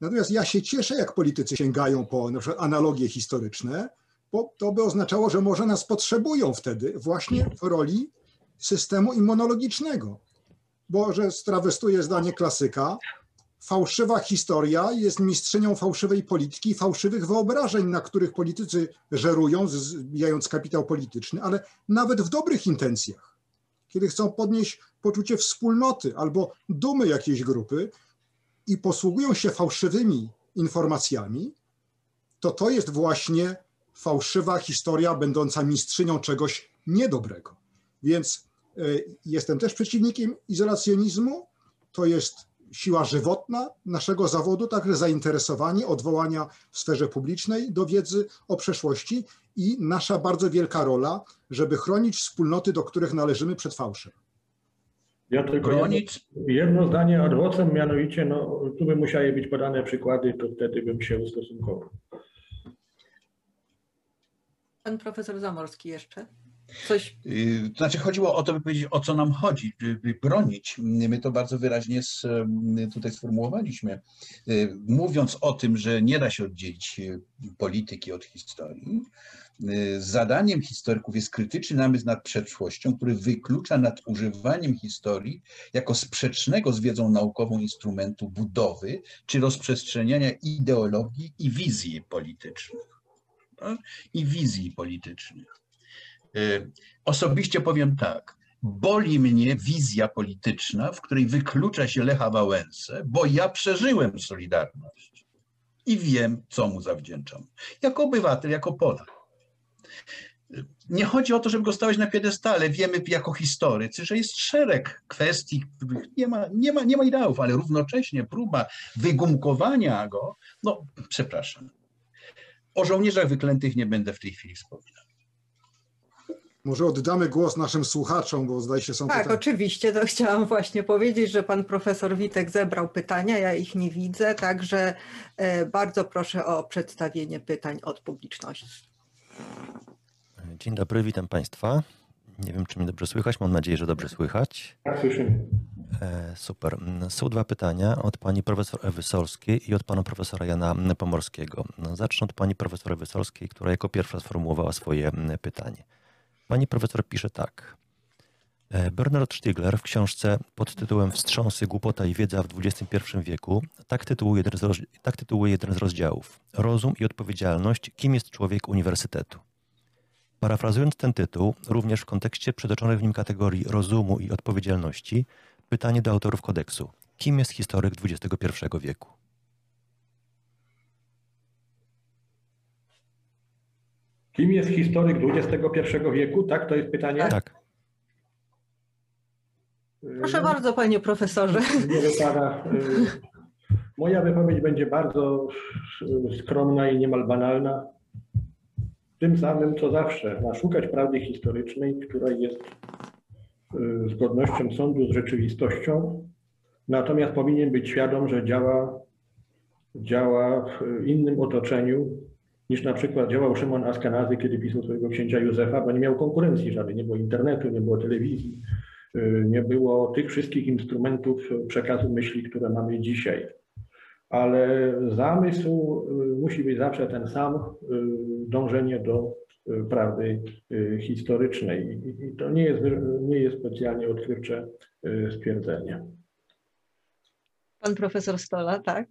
Natomiast ja się cieszę, jak politycy sięgają po na przykład analogie historyczne, bo to by oznaczało, że może nas potrzebują wtedy właśnie w roli systemu immunologicznego. Bo, że strawestuję zdanie klasyka, fałszywa historia jest mistrzynią fałszywej polityki, fałszywych wyobrażeń, na których politycy żerują, zbijając kapitał polityczny, ale nawet w dobrych intencjach, kiedy chcą podnieść poczucie wspólnoty albo dumy jakiejś grupy i posługują się fałszywymi informacjami, to to jest właśnie fałszywa historia będąca mistrzynią czegoś niedobrego. Więc jestem też przeciwnikiem izolacjonizmu. To jest siła żywotna naszego zawodu, także zainteresowanie odwołania w sferze publicznej do wiedzy o przeszłości i nasza bardzo wielka rola, żeby chronić wspólnoty, do których należymy przed fałszem. Ja tylko Bronić. jedno, jedno zdanie ad vocem, mianowicie, no, tu by musiały być podane przykłady, to wtedy bym się ustosunkował. Pan profesor Zamorski jeszcze. Coś... To znaczy chodziło o to, by powiedzieć, o co nam chodzi, by bronić. My to bardzo wyraźnie tutaj sformułowaliśmy. Mówiąc o tym, że nie da się oddzielić polityki od historii, zadaniem historyków jest krytyczny namysł nad przeszłością, który wyklucza nadużywaniem historii jako sprzecznego z wiedzą naukową instrumentu budowy czy rozprzestrzeniania ideologii i wizji politycznych. Tak? I wizji politycznych. Y, osobiście powiem tak, boli mnie wizja polityczna, w której wyklucza się Lecha Wałęsę, bo ja przeżyłem Solidarność i wiem, co mu zawdzięczam. Jako obywatel, jako Polak. Nie chodzi o to, żeby go stawiać na piedestale. Wiemy jako historycy, że jest szereg kwestii, których nie ma, nie ma, nie ma ideałów, ale równocześnie próba wygumkowania go, no przepraszam. O żołnierzach wyklętych nie będę w tej chwili wspominał. Może oddamy głos naszym słuchaczom, bo zdaje się są Tak, pytania. oczywiście, to chciałam właśnie powiedzieć, że pan profesor Witek zebrał pytania, ja ich nie widzę, także e, bardzo proszę o przedstawienie pytań od publiczności. Dzień dobry, witam Państwa. Nie wiem, czy mnie dobrze słychać. Mam nadzieję, że dobrze słychać. Tak, słyszymy. E, super. Są dwa pytania od pani profesor Ewy Solskiej i od pana profesora Jana Pomorskiego. Zacznę od pani profesor Ewy Solskiej, która jako pierwsza sformułowała swoje pytanie. Pani profesor pisze tak. E, Bernard Stiegler w książce pod tytułem Wstrząsy, głupota i wiedza w XXI wieku tak tytułuje jeden, z tak tytułuje jeden z rozdziałów. Rozum i odpowiedzialność. Kim jest człowiek uniwersytetu? Parafrazując ten tytuł, również w kontekście przytoczonych w nim kategorii rozumu i odpowiedzialności, pytanie do autorów kodeksu. Kim jest historyk XXI wieku? Kim jest historyk XXI wieku? Tak, to jest pytanie? Tak. Proszę bardzo, panie profesorze. Nie wypada. y, Moja wypowiedź będzie bardzo y, skromna i niemal banalna. Tym samym, co zawsze, ma szukać prawdy historycznej, która jest y, zgodnością sądu z rzeczywistością, natomiast powinien być świadom, że działa, działa w innym otoczeniu niż na przykład działał Szymon Askenazy, kiedy pisał swojego księcia Józefa, bo nie miał konkurencji żadnej, nie było internetu, nie było telewizji, y, nie było tych wszystkich instrumentów przekazu myśli, które mamy dzisiaj. Ale zamysł y, musi być zawsze ten sam, y, dążenie do prawdy historycznej. I- to nie jest, nie jest specjalnie odkrywcze stwierdzenie. Pan profesor Stola, tak?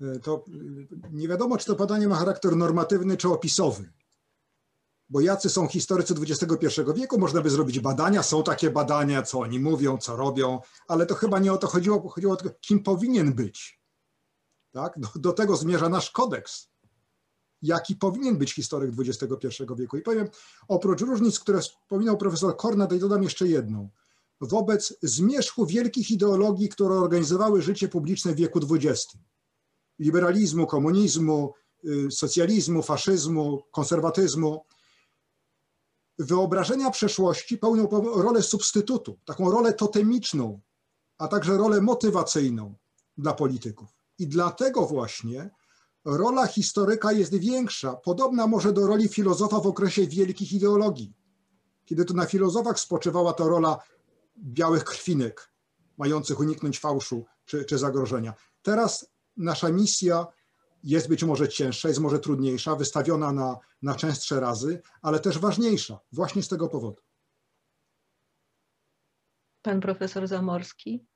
E, To y, nie wiadomo, czy to badanie ma charakter normatywny czy opisowy. Bo jacy są historycy XXI wieku, można by zrobić badania, są takie badania, co oni mówią, co robią, ale to chyba nie o to chodziło, chodziło o to, kim powinien być. Tak? Do, do tego zmierza nasz kodeks. Jaki powinien być historyk XXI wieku. I powiem, oprócz różnic, które wspominał profesor Kornat, i dodam jeszcze jedną. Wobec zmierzchu wielkich ideologii, które organizowały życie publiczne w wieku XX liberalizmu, komunizmu, y, socjalizmu, faszyzmu, konserwatyzmu. Wyobrażenia przeszłości pełnią rolę substytutu, taką rolę totemiczną, a także rolę motywacyjną dla polityków. I dlatego właśnie rola historyka jest większa, podobna może do roli filozofa w okresie wielkich ideologii, kiedy to na filozofach spoczywała ta rola białych krwinek, mających uniknąć fałszu czy, czy zagrożenia. Teraz nasza misja jest być może cięższa, jest może trudniejsza, wystawiona na, na częstsze razy, ale też ważniejsza właśnie z tego powodu. Pan profesor Zamorski.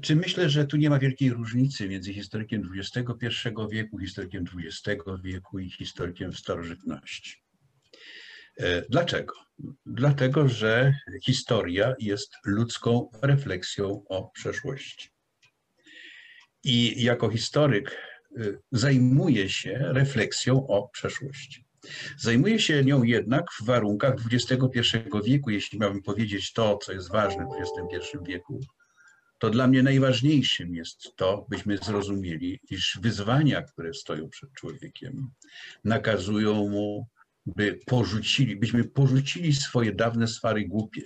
Czy myślę, że tu nie ma wielkiej różnicy między historykiem XXI wieku, historykiem XX wieku i historykiem w starożytności? E, Dlaczego? Dlatego, że historia jest ludzką refleksją o przeszłości. I jako historyk y, zajmuje się refleksją o przeszłości. Zajmuje się nią jednak w warunkach XXI wieku, jeśli miałbym powiedzieć to, co jest ważne w XXI wieku, to dla mnie najważniejszym jest to, byśmy zrozumieli, iż wyzwania, które stoją przed człowiekiem, nakazują mu, by porzucili, byśmy porzucili swoje dawne swary głupie.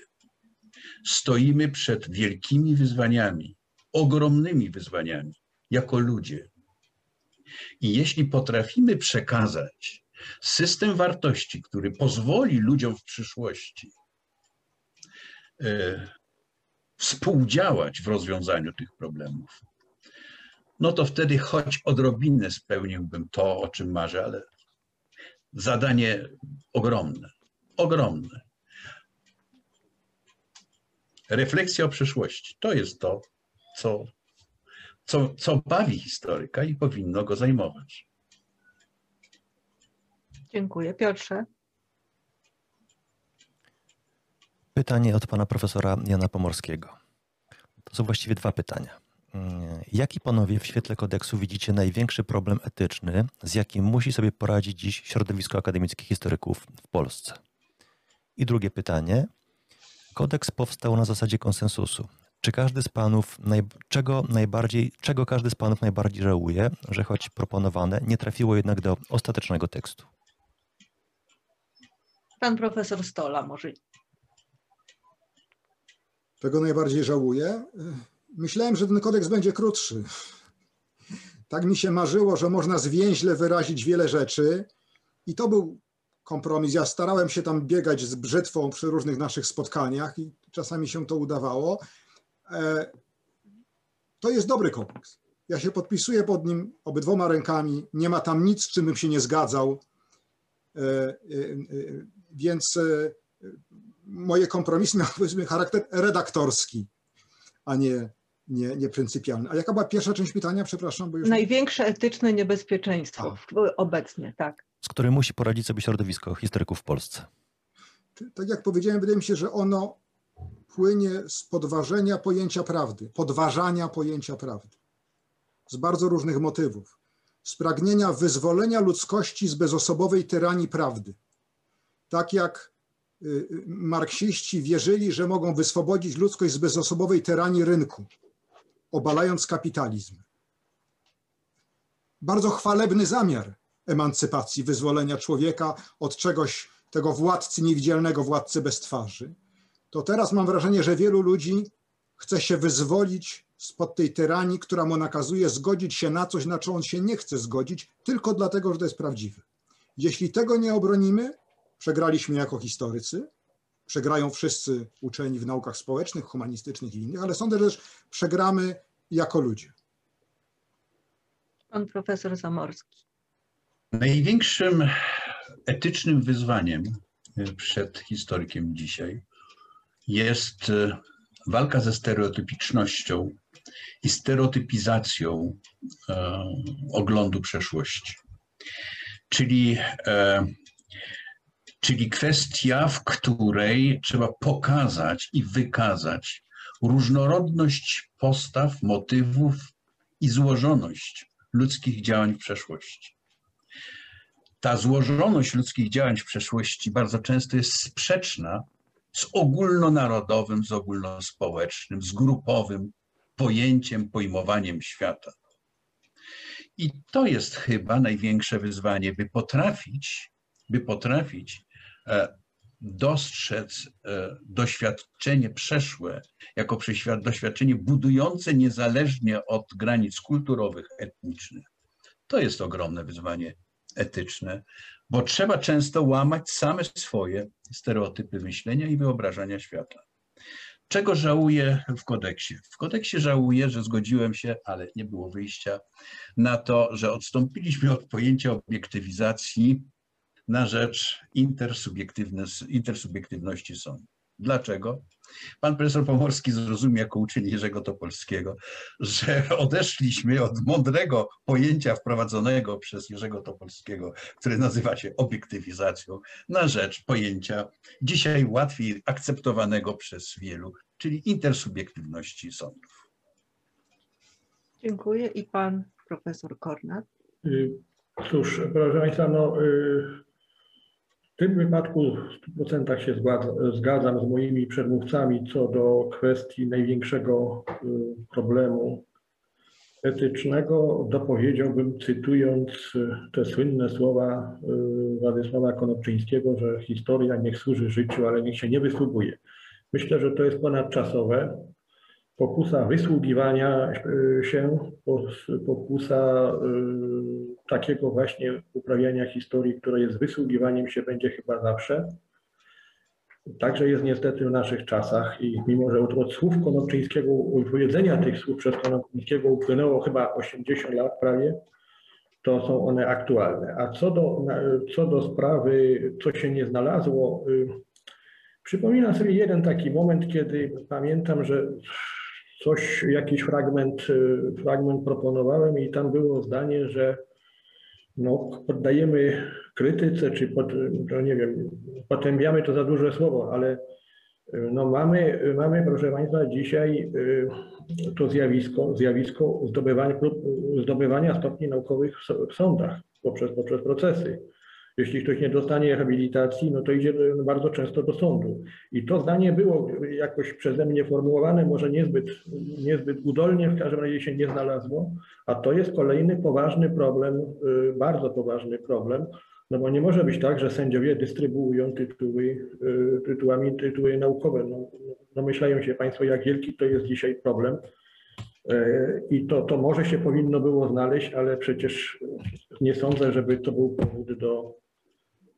Stoimy przed wielkimi wyzwaniami, ogromnymi wyzwaniami, jako ludzie. I jeśli potrafimy przekazać system wartości, który pozwoli ludziom w przyszłości e, współdziałać w rozwiązaniu tych problemów, no to wtedy choć odrobinę spełniłbym to, o czym marzę, ale zadanie ogromne, ogromne. Refleksja o przyszłości to jest to, co, co, co bawi historyka i powinno go zajmować. Dziękuję. Piotrze. Pytanie od pana profesora Jana Pomorskiego. To są właściwie dwa pytania. Mm, Jaki panowie w świetle kodeksu widzicie największy problem etyczny, z jakim musi sobie poradzić dziś środowisko akademickich historyków w Polsce? I drugie pytanie. Kodeks powstał na zasadzie konsensusu. Czy każdy z panów, naj, czego, najbardziej, czego każdy z panów najbardziej żałuje, że choć proponowane, nie trafiło jednak do ostatecznego tekstu? Pan profesor Stola może. Tego najbardziej żałuję. Myślałem, że ten kodeks będzie krótszy. Tak mi się marzyło, że można zwięźle wyrazić wiele rzeczy i to był kompromis. Ja starałem się tam biegać z brzytwą przy różnych naszych spotkaniach i czasami się to udawało. E, to jest dobry kodeks. Ja się podpisuję pod nim obydwoma rękami. Nie ma tam nic, z czym bym się nie zgadzał. E, e, więc moje kompromisy miały powiedzmy charakter redaktorski, a nie, nie, nie pryncypialny. A jaka była pierwsza część pytania? Przepraszam, bo już... Największe etyczne niebezpieczeństwo obecnie, tak. Z którym musi poradzić sobie środowisko historyków w Polsce? Tak jak powiedziałem, wydaje mi się, że ono płynie z podważenia pojęcia prawdy, podważania pojęcia prawdy. Z bardzo różnych motywów. Z pragnienia wyzwolenia ludzkości z bezosobowej tyranii prawdy. Tak jak marksiści wierzyli, że mogą wyswobodzić ludzkość z bezosobowej tyranii rynku, obalając kapitalizm. Bardzo chwalebny zamiar emancypacji, wyzwolenia człowieka od czegoś, tego władcy niewidzialnego, władcy bez twarzy. To teraz mam wrażenie, że wielu ludzi chce się wyzwolić spod tej tyranii, która mu nakazuje zgodzić się na coś, na co on się nie chce zgodzić, tylko dlatego, że to jest prawdziwe. Jeśli tego nie obronimy, Przegraliśmy jako historycy, przegrają wszyscy uczeni w naukach społecznych, humanistycznych i innych, ale sądzę, że też przegramy jako ludzie. Pan profesor Zamorski. Największym etycznym wyzwaniem przed historykiem dzisiaj jest walka ze stereotypicznością i stereotypizacją e, oglądu przeszłości. Czyli e, czyli kwestia, w której trzeba pokazać i wykazać różnorodność postaw, motywów i złożoność ludzkich działań w przeszłości. Ta złożoność ludzkich działań w przeszłości bardzo często jest sprzeczna z ogólnonarodowym, z ogólnospołecznym, z grupowym pojęciem, pojmowaniem świata. I to jest chyba największe wyzwanie, by potrafić, by potrafić E, dostrzec e, doświadczenie przeszłe jako doświadczenie budujące niezależnie od granic kulturowych, etnicznych. To jest ogromne wyzwanie etyczne, bo trzeba często łamać same swoje stereotypy myślenia i wyobrażania świata. Czego żałuję w kodeksie? W kodeksie żałuję, że zgodziłem się, ale nie było wyjścia, na to, że odstąpiliśmy od pojęcia obiektywizacji na rzecz intersubiektywności sądu. Dlaczego? Pan profesor Pomorski zrozumiał jako uczeń Jerzego Topolskiego, że odeszliśmy od mądrego pojęcia wprowadzonego przez Jerzego Topolskiego, które nazywa się obiektywizacją, na rzecz pojęcia dzisiaj łatwiej akceptowanego przez wielu, czyli intersubiektywności sądów. Dziękuję. I pan profesor Kornat. Y, cóż, proszę Państwa, no, y, w tym wypadku w 100% się zgadzam z moimi przedmówcami co do kwestii największego y, problemu etycznego. Dopowiedziałbym, cytując y, te słynne słowa y, Władysława Konopczyńskiego, że historia niech służy życiu, ale niech się nie wysługuje. Myślę, że to jest ponadczasowe. pokusa wysługiwania się, pokusa takiego właśnie uprawiania historii, które jest wysługiwaniem się, będzie chyba zawsze. Także jest niestety w naszych czasach i mimo, że od, od słów Konopczyńskiego, wypowiedzenia tych słów przez Konopczyńskiego upłynęło chyba 80 lat prawie, to są one aktualne. A co do, co do sprawy, co się nie znalazło, y, przypominam sobie jeden taki moment, kiedy pamiętam, że coś, jakiś fragment, y, fragment proponowałem i tam było zdanie, że no, poddajemy krytyce, czy pod, to nie wiem, potępiamy to za duże słowo, ale y, no mamy, mamy, proszę Państwa, dzisiaj to zjawisko, zjawisko zdobywania, zdobywania stopni naukowych w sądach poprzez, poprzez procesy. Jeśli ktoś nie dostanie rehabilitacji, no to idzie bardzo często do sądu. I to zdanie było jakoś przeze mnie formułowane, może niezbyt, niezbyt udolnie, w każdym razie się nie znalazło, a to jest kolejny poważny problem, y, bardzo poważny problem, no bo nie może być tak, że sędziowie dystrybuują tytuły, y, tytułami, tytuły naukowe. No, domyślają się Państwo, jak wielki to jest dzisiaj problem. Y, I to, to może się powinno było znaleźć, ale przecież nie sądzę, żeby to był powód do,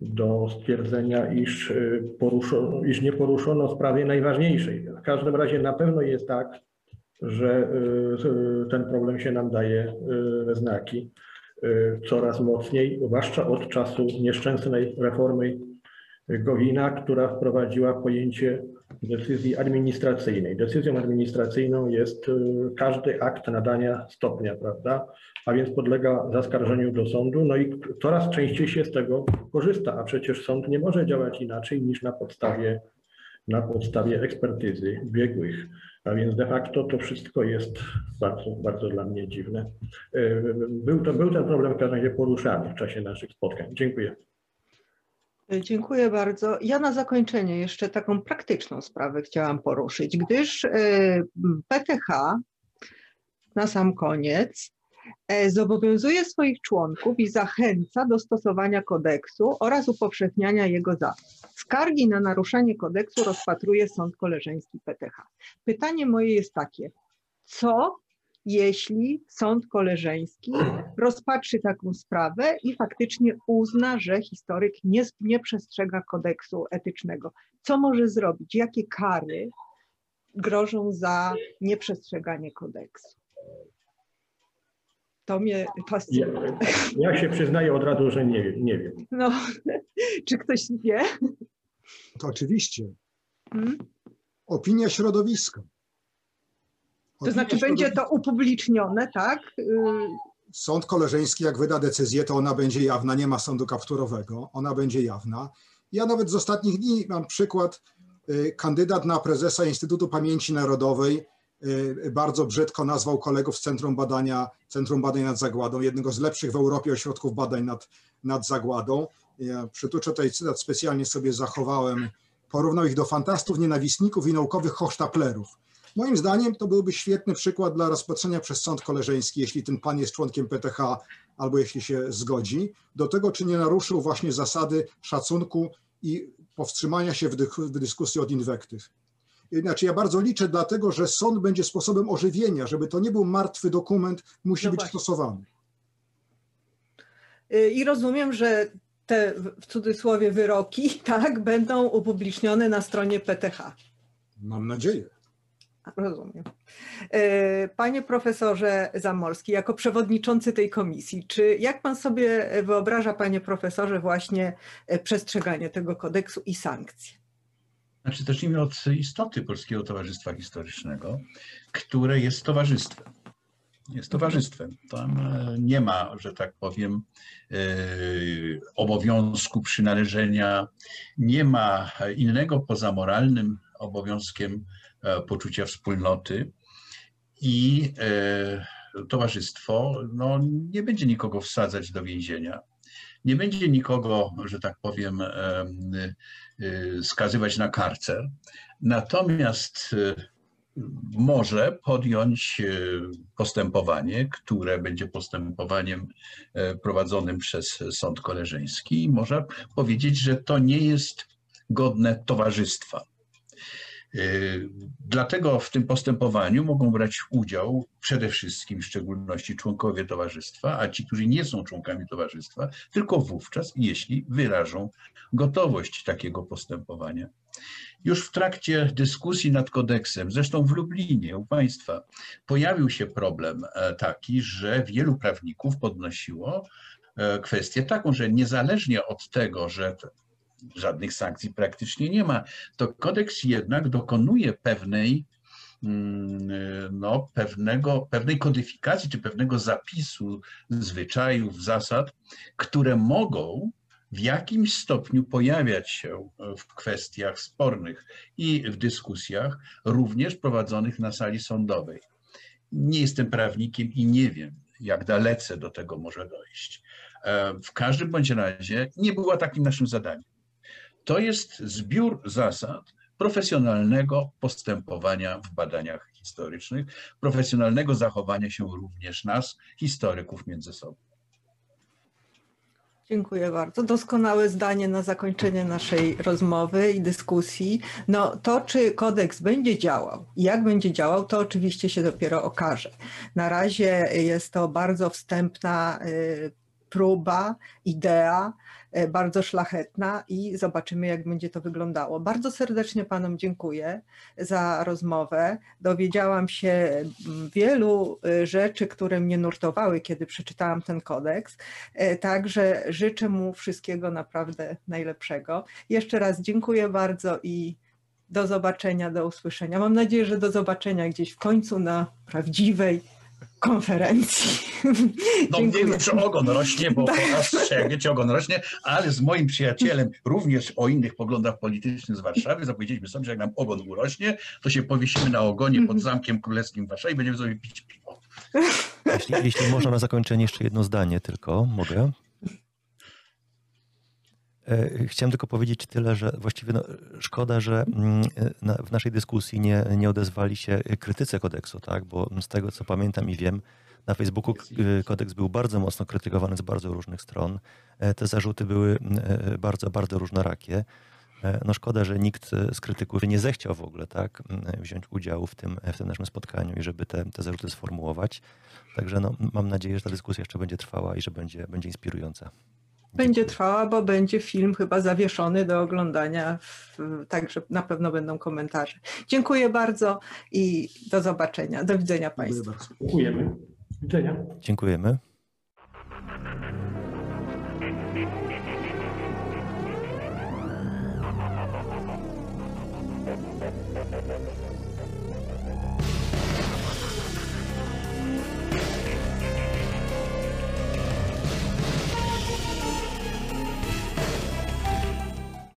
do stwierdzenia, iż, y, poruszono, iż nie poruszono sprawy najważniejszej. W każdym razie na pewno jest tak, że ten problem się nam daje znaki. Y, coraz mocniej, zwłaszcza od czasu nieszczęsnej reformy Gowina, która wprowadziła pojęcie decyzji administracyjnej. Decyzją administracyjną jest y, każdy akt nadania stopnia, prawda? A więc podlega zaskarżeniu do sądu, no i coraz częściej się z tego korzysta, a przecież sąd nie może działać inaczej niż na podstawie, na podstawie ekspertyzy biegłych. A więc de facto to wszystko jest bardzo, bardzo dla mnie dziwne. E, był, to, był ten problem w każdym razie poruszany w czasie naszych spotkań. Dziękuję. Dziękuję bardzo. Ja na zakończenie jeszcze taką praktyczną sprawę chciałam poruszyć, gdyż e, PTH na sam koniec e, zobowiązuje swoich członków i zachęca do stosowania kodeksu oraz upowszechniania jego zasad. Skargi na naruszenie kodeksu rozpatruje Sąd Koleżeński PTH. Pytanie moje jest takie, co jeśli Sąd Koleżeński rozpatrzy taką sprawę i faktycznie uzna, że historyk nie, nie przestrzega kodeksu etycznego? Co może zrobić? Jakie kary grożą za nieprzestrzeganie kodeksu? To mnie fascynuje. Ja, ja, się przyznaję od razu, że nie, nie wiem. No, czy ktoś wie? To oczywiście. Hmm? Opinia środowiska. Opinia to znaczy będzie to upublicznione, tak? Y, Sąd koleżeński, jak wyda decyzję, to ona będzie jawna, nie ma sądu kapturowego, ona będzie jawna. Ja nawet z ostatnich dni mam przykład, y, kandydat na prezesa Instytutu Pamięci Narodowej bardzo brzydko nazwał kolegów z Centrum Badania, Centrum Badań nad Zagładą, jednego z lepszych w Europie ośrodków badań nad, nad Zagładą. Ja przytuczę tutaj cytat, specjalnie sobie zachowałem. Porównał ich do fantastów, nienawistników i naukowych hochsztaplerów. Moim zdaniem to byłby świetny przykład dla rozpatrzenia przez sąd koleżeński, jeśli ten pan jest członkiem PTH albo jeśli się zgodzi, do tego, czy nie naruszył właśnie zasady szacunku i powstrzymania się w, w dyskusji od inwektyw. Znaczy ja bardzo liczę dlatego, że sąd będzie sposobem ożywienia, żeby to nie był martwy dokument, musi no być stosowany. Y, I rozumiem, że te w cudzysłowie wyroki, tak, będą upublicznione na stronie PTH. Mam nadzieję. Rozumiem. E, panie profesorze Zamorski, jako przewodniczący tej komisji, czy jak pan sobie wyobraża, panie profesorze, właśnie e, przestrzeganie tego kodeksu i sankcje? Znaczy, zacznijmy od istoty Polskiego Towarzystwa Historycznego, które jest towarzystwem jest towarzystwem. Tam e, nie ma, że tak powiem, e, obowiązku przynależenia, nie ma innego poza moralnym obowiązkiem e, poczucia wspólnoty i towarzystwo no, nie będzie nikogo wsadzać do więzienia. Nie będzie nikogo, że tak powiem, skazywać na karcer. Natomiast może podjąć postępowanie, które będzie postępowaniem e, prowadzonym przez sąd koleżeński i może powiedzieć, że to nie jest godne towarzystwa. Y, Dlatego w tym postępowaniu mogą brać udział przede wszystkim w szczególności członkowie towarzystwa, a ci, którzy nie są członkami towarzystwa, tylko wówczas, jeśli wyrażą gotowość takiego postępowania. Już w trakcie dyskusji nad kodeksem, zresztą w Lublinie u Państwa, pojawił się problem e, taki, że wielu prawników podnosiło e, kwestię taką, że niezależnie od tego, że żadnych sankcji praktycznie nie ma, to kodeks jednak dokonuje pewnej, mm, no, pewnego, pewnej kodyfikacji czy pewnego zapisu zwyczajów, zasad, które mogą w jakimś stopniu pojawiać się w kwestiach spornych i w dyskusjach, również prowadzonych na sali sądowej. Nie jestem prawnikiem i nie wiem, jak dalece do tego może dojść. E, W każdym bądź razie nie było takim naszym zadaniem. To jest zbiór zasad profesjonalnego postępowania w badaniach historycznych, profesjonalnego zachowania się również nas, historyków między sobą. Dziękuję bardzo. Doskonałe zdanie na zakończenie naszej rozmowy i dyskusji. No to, czy kodeks będzie działał jak będzie działał, to oczywiście się dopiero okaże. Na razie jest to bardzo wstępna y, próba, idea, bardzo szlachetna i zobaczymy, jak będzie to wyglądało. Bardzo serdecznie Panom dziękuję za rozmowę. Dowiedziałam się mm, wielu y, rzeczy, które mnie nurtowały, kiedy przeczytałam ten kodeks. E, Także życzę mu wszystkiego naprawdę najlepszego. Jeszcze raz dziękuję bardzo i do zobaczenia, do usłyszenia. Mam nadzieję, że do zobaczenia gdzieś w końcu na prawdziwej konferencji. No Dziękuję. wiem, że ogon rośnie, bo po raz jak wiecie, ogon rośnie, ale z moim przyjacielem również o innych poglądach politycznych z Warszawy zapowiedzieliśmy sobie, że jak nam ogon urośnie, to się powiesimy na ogonie pod Zamkiem Królewskim w Warszawie i będziemy sobie pić piwo. Jeśli, jeśli można na zakończenie jeszcze jedno zdanie tylko, mogę? E, Chciałem tylko powiedzieć tyle, że właściwie no, szkoda, że mm, na, w naszej dyskusji nie, nie odezwali się krytycy kodeksu, tak? bo z tego co pamiętam i wiem, na Facebooku k- kodeks był bardzo mocno krytykowany z bardzo różnych stron. E, Te zarzuty były e, bardzo, bardzo różnorakie. E, No szkoda, że nikt z krytyków nie zechciał w ogóle tak, wziąć udziału w tym, w tym naszym spotkaniu i żeby te, te zarzuty sformułować. Także no, mam nadzieję, że ta dyskusja jeszcze będzie trwała i że będzie, będzie inspirująca. Będzie trwała, bo będzie film chyba zawieszony do oglądania, także na pewno będą komentarze. Dziękuję bardzo i do zobaczenia. Do widzenia Państwu. Dziękuję bardzo. Dziękujemy. Widzenia. Dziękujemy.